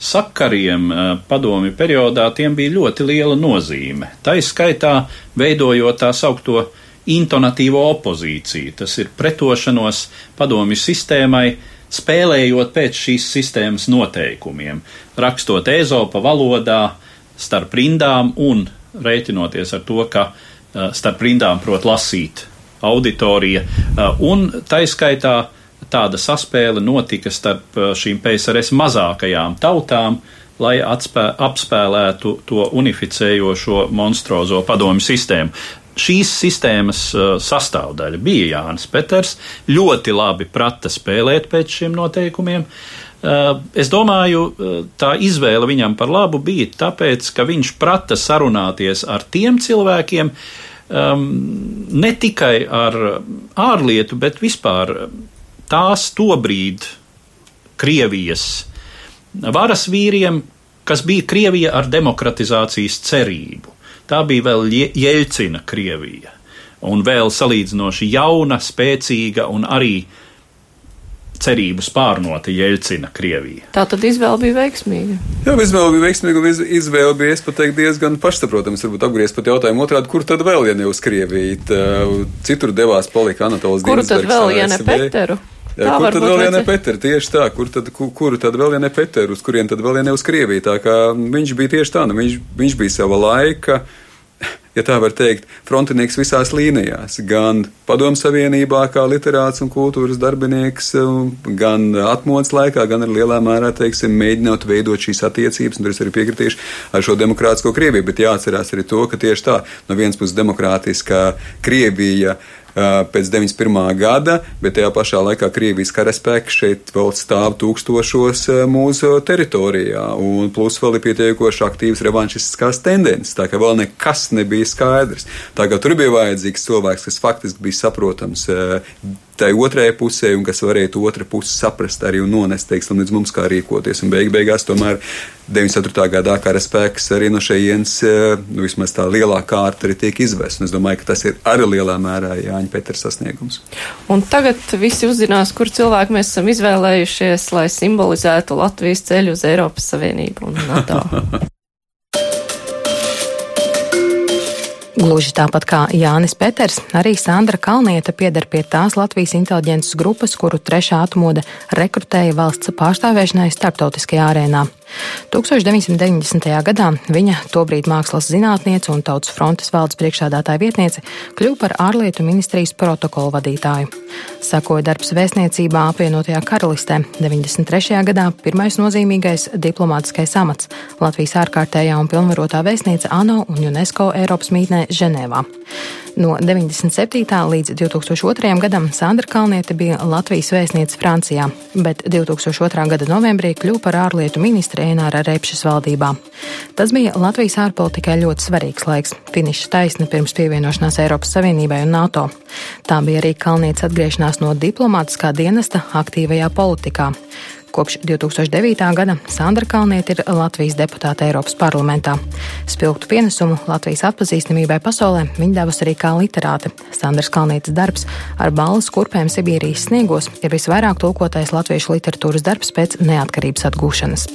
sakariem padomju periodā tiem bija ļoti liela nozīme. Tā izskaitā veidojot tā saukto intonatīvo opozīciju, tas ir pretošanos padomju sistēmai, spēlējot pēc šīs sistēmas noteikumiem, rakstot ezopa valodā starp rindām un rēķinoties ar to, ka uh, starp rindām prot lasīt auditorija, uh, un taiskaitā tāda saspēle notika starp uh, šīm PSRS mazākajām tautām, lai atspē, apspēlētu to unificējošo monstrozo padomju sistēmu. Šīs sistēmas uh, sastāvdaļa bija Jānis Peters, ļoti labi prata spēlēt pēc šiem noteikumiem. Uh, es domāju, eh, tā izvēle viņam par labu bija tāpēc, ka viņš prata sarunāties ar tiem cilvēkiem, um, ne tikai ar ārlietu, bet vispār tās tobrīd Krievijas varas vīriem, kas bija Krievija ar demokratizācijas cerību. Tā bija vēl Jeļcina Krievija, un vēl salīdzinoši jauna, spēcīga un arī uh, cerību spārnota Jeļcina Krievija. Tā tad izvēle bija veiksmīga. Jā, izvēle bija veiksmīga, un izvēle bija, es pat teiktu, diezgan pašsaprotams. Varbūt apgriezt pat jautājumu otrādi, kur tad vēl, ja ne uz Krieviju? Tā, citur devās palika Anatols Kur tad vēl, ja ne Peteru? Jā, kur tad vēl viena Petera? Tieši tā, kur tad, kur, kuru tad vēl viena Petera, uz kurien tad vēl viena uz Krieviju? Tā kā viņš bija tieši tā, nu, viņš, viņš bija sava laika ja tā var teikt, frontinieks visās līnijās. Gan Padomu Savienībā, kā literāts un kultūras darbinieks, gan atmodas laikā, gan arī lielā mērā, teiksim, mēģinot veidot šīs attiecības, un tur es arī piekritīšu ar šo demokrātisko Krieviju, bet jāatcerās arī to, ka tieši tā, no vienas puses demokrātiskā Krievija pēc 91. gada, bet tajā pašā laikā Krievijas karaspēks šeit vēl stāv tūkstošos mūsu teritorijā, un plus vēl ir pietiekoši aktīvas revanšistiskās tendences, tā ka vēl nekas nebija skaidrs. Tā kā tur bija vajadzīgs cilvēks, kas faktiski bija saprotams tai otrajai pusē un kas varētu otra puse saprast arī un nonest, teiksim, līdz mums kā rīkoties. Un beig beigās tomēr 94. gadā kara spēks arī no šejienes, nu, vismaz tā lielā kārta arī tiek izvest. Un es domāju, ka tas ir arī lielā mērā Jāņa Peters sasniegums. Un tagad visi uzzinās, kur cilvēki mēs esam izvēlējušies, lai simbolizētu Latvijas ceļu uz Eiropas Savienību un NATO. [laughs] Gluži tāpat kā Jānis Peters, arī Sandra Kalniete pieder pie tās Latvijas inteliģences grupas, kuru trešā atmoda rekrutēja valsts pārstāvēšanai starptautiskajā arēnā. 1990. gadā viņa, tobrīd mākslas zinātniece un Tautas frontes valdes priekšādātāja vietniece, kļuva par ārlietu ministrijas protokolu vadītāju. Sakoja darbs vēstniecībā apvienotajā karalistē. 93. gadā pirmais nozīmīgais diplomātiskais amats - Latvijas ārkārtējā un pilnvarotā vēstniece ANO un UNESCO Eiropas mītnē Ženēvā. No 97. līdz 2002. gadam Sandra Kalniete bija Latvijas vēstniece Francijā, bet 2002. gada novembrī kļuva par ārlietu ministri Ēnāra Repšas valdībā. Tas bija Latvijas ārpolitikai ļoti svarīgs laiks, finiša taisna pirms pievienošanās Eiropas Savienībai un NATO. Tā bija arī Kalnietes atgriešanās no diplomātiskā dienesta aktīvajā politikā. Kopš 2009. gada Sandra Kalniete ir Latvijas deputāte Eiropas parlamentā. Spilgtu pienesumu Latvijas atpazīstamībai pasaulē viņa devusi arī kā literāte. Sandras Kalnietes darbs ar balvas kurpēm Sibīrijas sniegos ir visvairāk tulkotais latviešu literatūras darbs pēc neatkarības atgūšanas.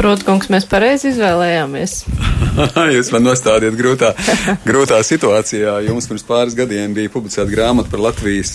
Protams, mēs pareizi izvēlējāmies. [laughs] Jūs man nostādiet grūtā, grūtā situācijā. Jums pirms pāris gadiem bija publicēta grāmata par Latvijas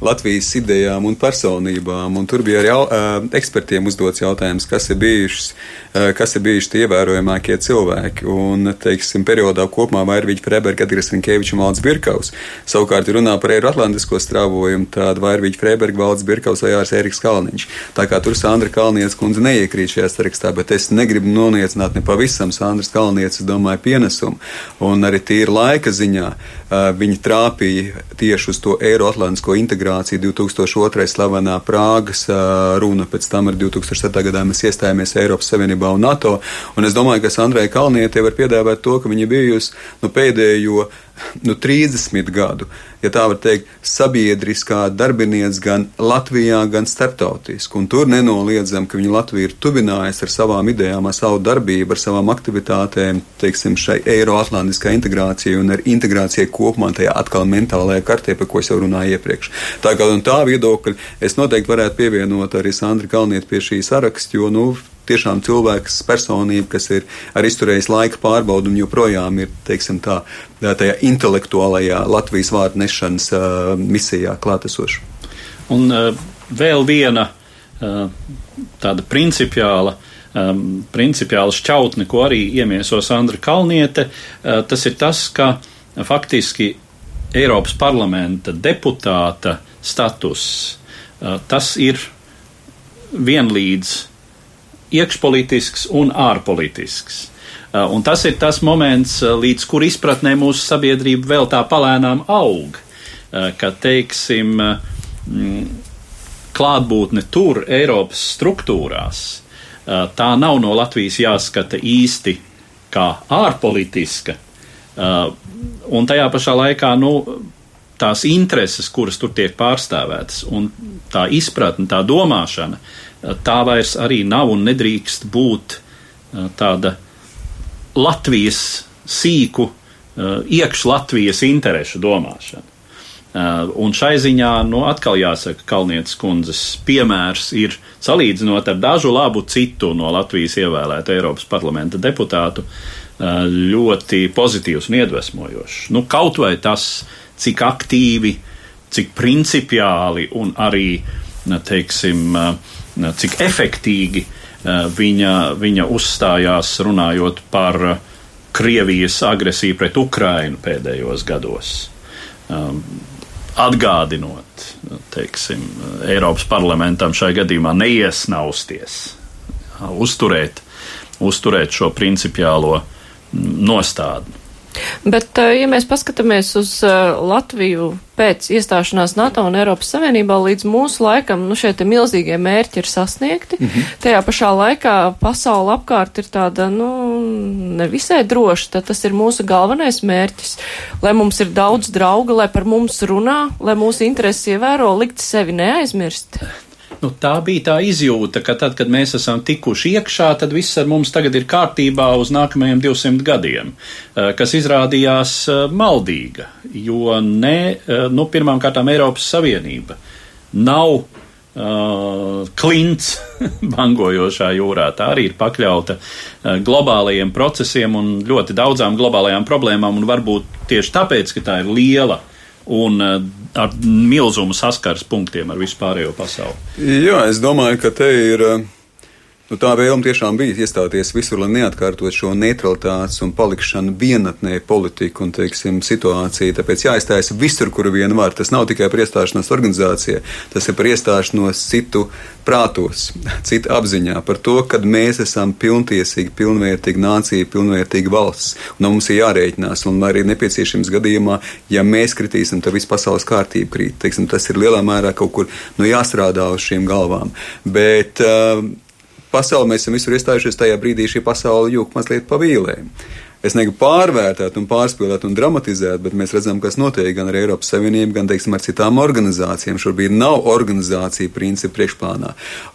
Latvijas idejām un personībām. Un tur bija arī uh, ekspertiem uzdots jautājums, kas ir bijušas, uh, kas ir bijuši tie ievērojamākie cilvēki. Un, teiksim, periodā kopumā Vairvīģa Freberga, Edgars Rinkēvičs un Valds Birkaus. Savukārt, runā par Eiroatlantisko strāvojumu, tad Vairvīģa Freberga, Valds Birkaus vai Jārs Eriks Kalniņš. Tā kā tur Sandra Kalnietes kundze neiekrīt šajā sarakstā, bet es negribu noniecināt ne pavisam Sandras Kalnietes, domāju, pienesumu. Un arī tīri laika ziņā uh, viņi trāpīja tieši uz to Eiroatlantisko integrāciju integrācija, 2002. slavenā Prāgas runa, pēc tam ar 2007. gadā mēs iestājāmies Eiropas Savienībā un NATO. Un es domāju, ka Sandrai Kalnietē var piedāvāt to, ka viņa bijusi nu, pēdējo nu, 30 gadu, ja tā var teikt, sabiedriskā darbiniece gan Latvijā, gan starptautiski. Un tur nenoliedzam, ka viņa Latvija ir tuvinājusi ar savām idejām, ar savu darbību, ar savām aktivitātēm, teiksim, šai Eiroatlantiskā integrācijai un ar integrācijai kopumā tajā atkal mentālajā kartē, par ko es jau runāju iepriekš. Tā kā no tā viedokļa es noteikti varētu pievienot arī Sandra Kalnieti pie šī saraksta, jo, nu, tiešām cilvēks, personība, kas ir ar izturējis laika pārbaudu un joprojām ir, teiksim tā, tajā intelektuālajā Latvijas vārdu nešanas uh, misijā klātesoša. Un uh, vēl viena uh, tāda principiāla. Um, principiāla šķautne, ko arī iemieso Sandra Kalniete, uh, tas ir tas, ka faktiski Eiropas parlamenta deputāta status uh, tas ir vienlīdz iekšpolitisks un ārpolitisks. Uh, un tas ir tas moments, uh, līdz kur izpratnē mūsu sabiedrība vēl tā palēnām aug, uh, ka, teiksim, mm, klātbūtne tur, Eiropas struktūrās, tā nav no Latvijas jāskata īsti kā ārpolitiska, un tajā pašā laikā, nu, tās intereses, kuras tur tiek pārstāvētas, un tā izpratne, tā domāšana, tā vairs arī nav un nedrīkst būt tāda Latvijas sīku, iekš Latvijas interešu domāšana. Un šai ziņā, nu, atkal jāsaka, Kalnietes kundzes piemērs ir salīdzinot ar dažu labu citu no Latvijas ievēlētu Eiropas parlamenta deputātu ļoti pozitīvs un iedvesmojošs. Nu, kaut vai tas, cik aktīvi, cik principiāli un arī, teiksim, cik efektīgi eh, viņa, viņa uzstājās runājot par eh, Krievijas agresiju pret Ukrainu pēdējos gados. Um, atgādinot, teiksim, Eiropas parlamentam šai gadījumā neiesnausties, uzturēt, uzturēt šo principiālo nostādni. Bet, ja mēs paskatāmies uz Latviju pēc iestāšanās NATO un Eiropas Savienībā, līdz mūsu laikam, nu, šie te milzīgie mērķi ir sasniegti. Mm -hmm. Tajā pašā laikā pasaule apkārt ir tāda, nu, nevisai droša, tad tas ir mūsu galvenais mērķis, lai mums ir daudz drauga, lai par mums runā, lai mūsu intereses ievēro, likt sevi neaizmirst. Nu, tā bija tā izjūta, ka tad, kad mēs esam tikuši iekšā, tad viss ar mums tagad ir kārtībā uz nākamajiem 200 gadiem, eh, kas izrādījās eh, maldīga, jo ne, eh, nu, pirmām kārtām Eiropas Savienība nav uh, klints [laughs] bangojošā jūrā. Tā arī ir pakļauta globālajiem procesiem un ļoti daudzām globālajām problēmām, un varbūt tieši tāpēc, ka tā ir liela un ar milzumu saskars punktiem ar vispārējo pasauli. Jā, es domāju, ka te ir uh, Nu, tā vēlme tiešām bija iestāties visur, lai neatkārtot šo neutralitātes un palikšanu vienatnē politiku un, teiksim, situāciju. Tāpēc jāizstājas visur, kur vien var. Tas nav tikai par iestāšanos organizācijā, tas ir par iestāšanos citu prātos, [laughs] citu apziņā, par to, ka mēs esam pilntiesīgi, pilnvērtīgi nācija, pilnvērtīgi valsts. Un mums ir jārēķinās, un arī nepieciešams gadījumā, ja mēs kritīsim, tad viss pasaules kārtība krīt. Teiksim, tas ir lielā mērā kaut kur nu, jāstrādā uz šīm galvām. Bet, uh, pasauli, mēs esam visur iestājušies, tajā brīdī šī pasaule jūg mazliet pa vīlēm es negribu pārvērtēt un pārspīlēt un dramatizēt, bet mēs redzam, kas notiek gan ar Eiropas Savienību, gan, teiksim, ar citām organizācijām. Šobrīd nav organizācija principu priekšplānā.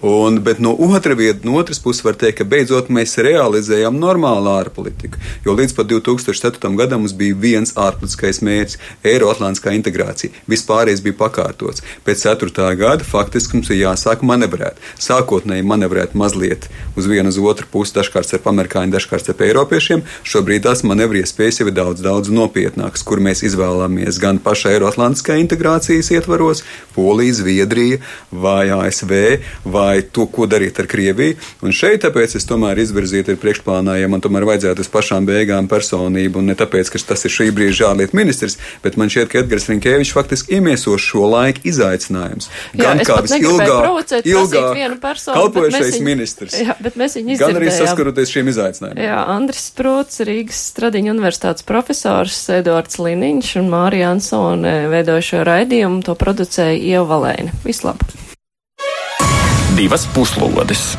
Un, bet no otra vieta, no otras puses var teikt, ka beidzot mēs realizējam normālu ārpolitiku. Jo līdz pat 2004. gadam mums bija viens ārpolitiskais mērķis - Eiroatlantiskā integrācija. Vispārējais bija pakārtots. Pēc 4. gada faktiski mums ir jāsāk manevrēt. Sākotnēji manevrēt mazliet uz vienu uz otru pusi, dažkārt ar amerikāņiem, dažkārt ar eiropiešiem. Šobrīd tās manevru iespējas jau ir daudz, daudz nopietnākas, kur mēs izvēlamies gan paša Eiroatlantiskā integrācijas ietvaros, Polija, Zviedrija vai ASV, vai to, ko darīt ar Krieviju. Un šeit tāpēc es tomēr izvirzītu priekšplānā, ja man tomēr vajadzētu uz pašām beigām personību, un ne tāpēc, ka tas ir šī brīža ārlietu ministrs, bet man šķiet, ka Edgars Rinkēvičs faktiski iemieso šo laiku izaicinājums. Gan kā visilgāk, ilgāk kalpojušais ministrs, jā, gan [laughs] arī saskaroties šiem izaicinājumiem. Jā, Andris Sprots, Rīgas Rīgas Stradiņa universitātes profesors Edvards Liniņš un Mārija Ansone veidoja šo raidījumu, to producēja Ieva Valēna. Vislabāk! Divas puslodes!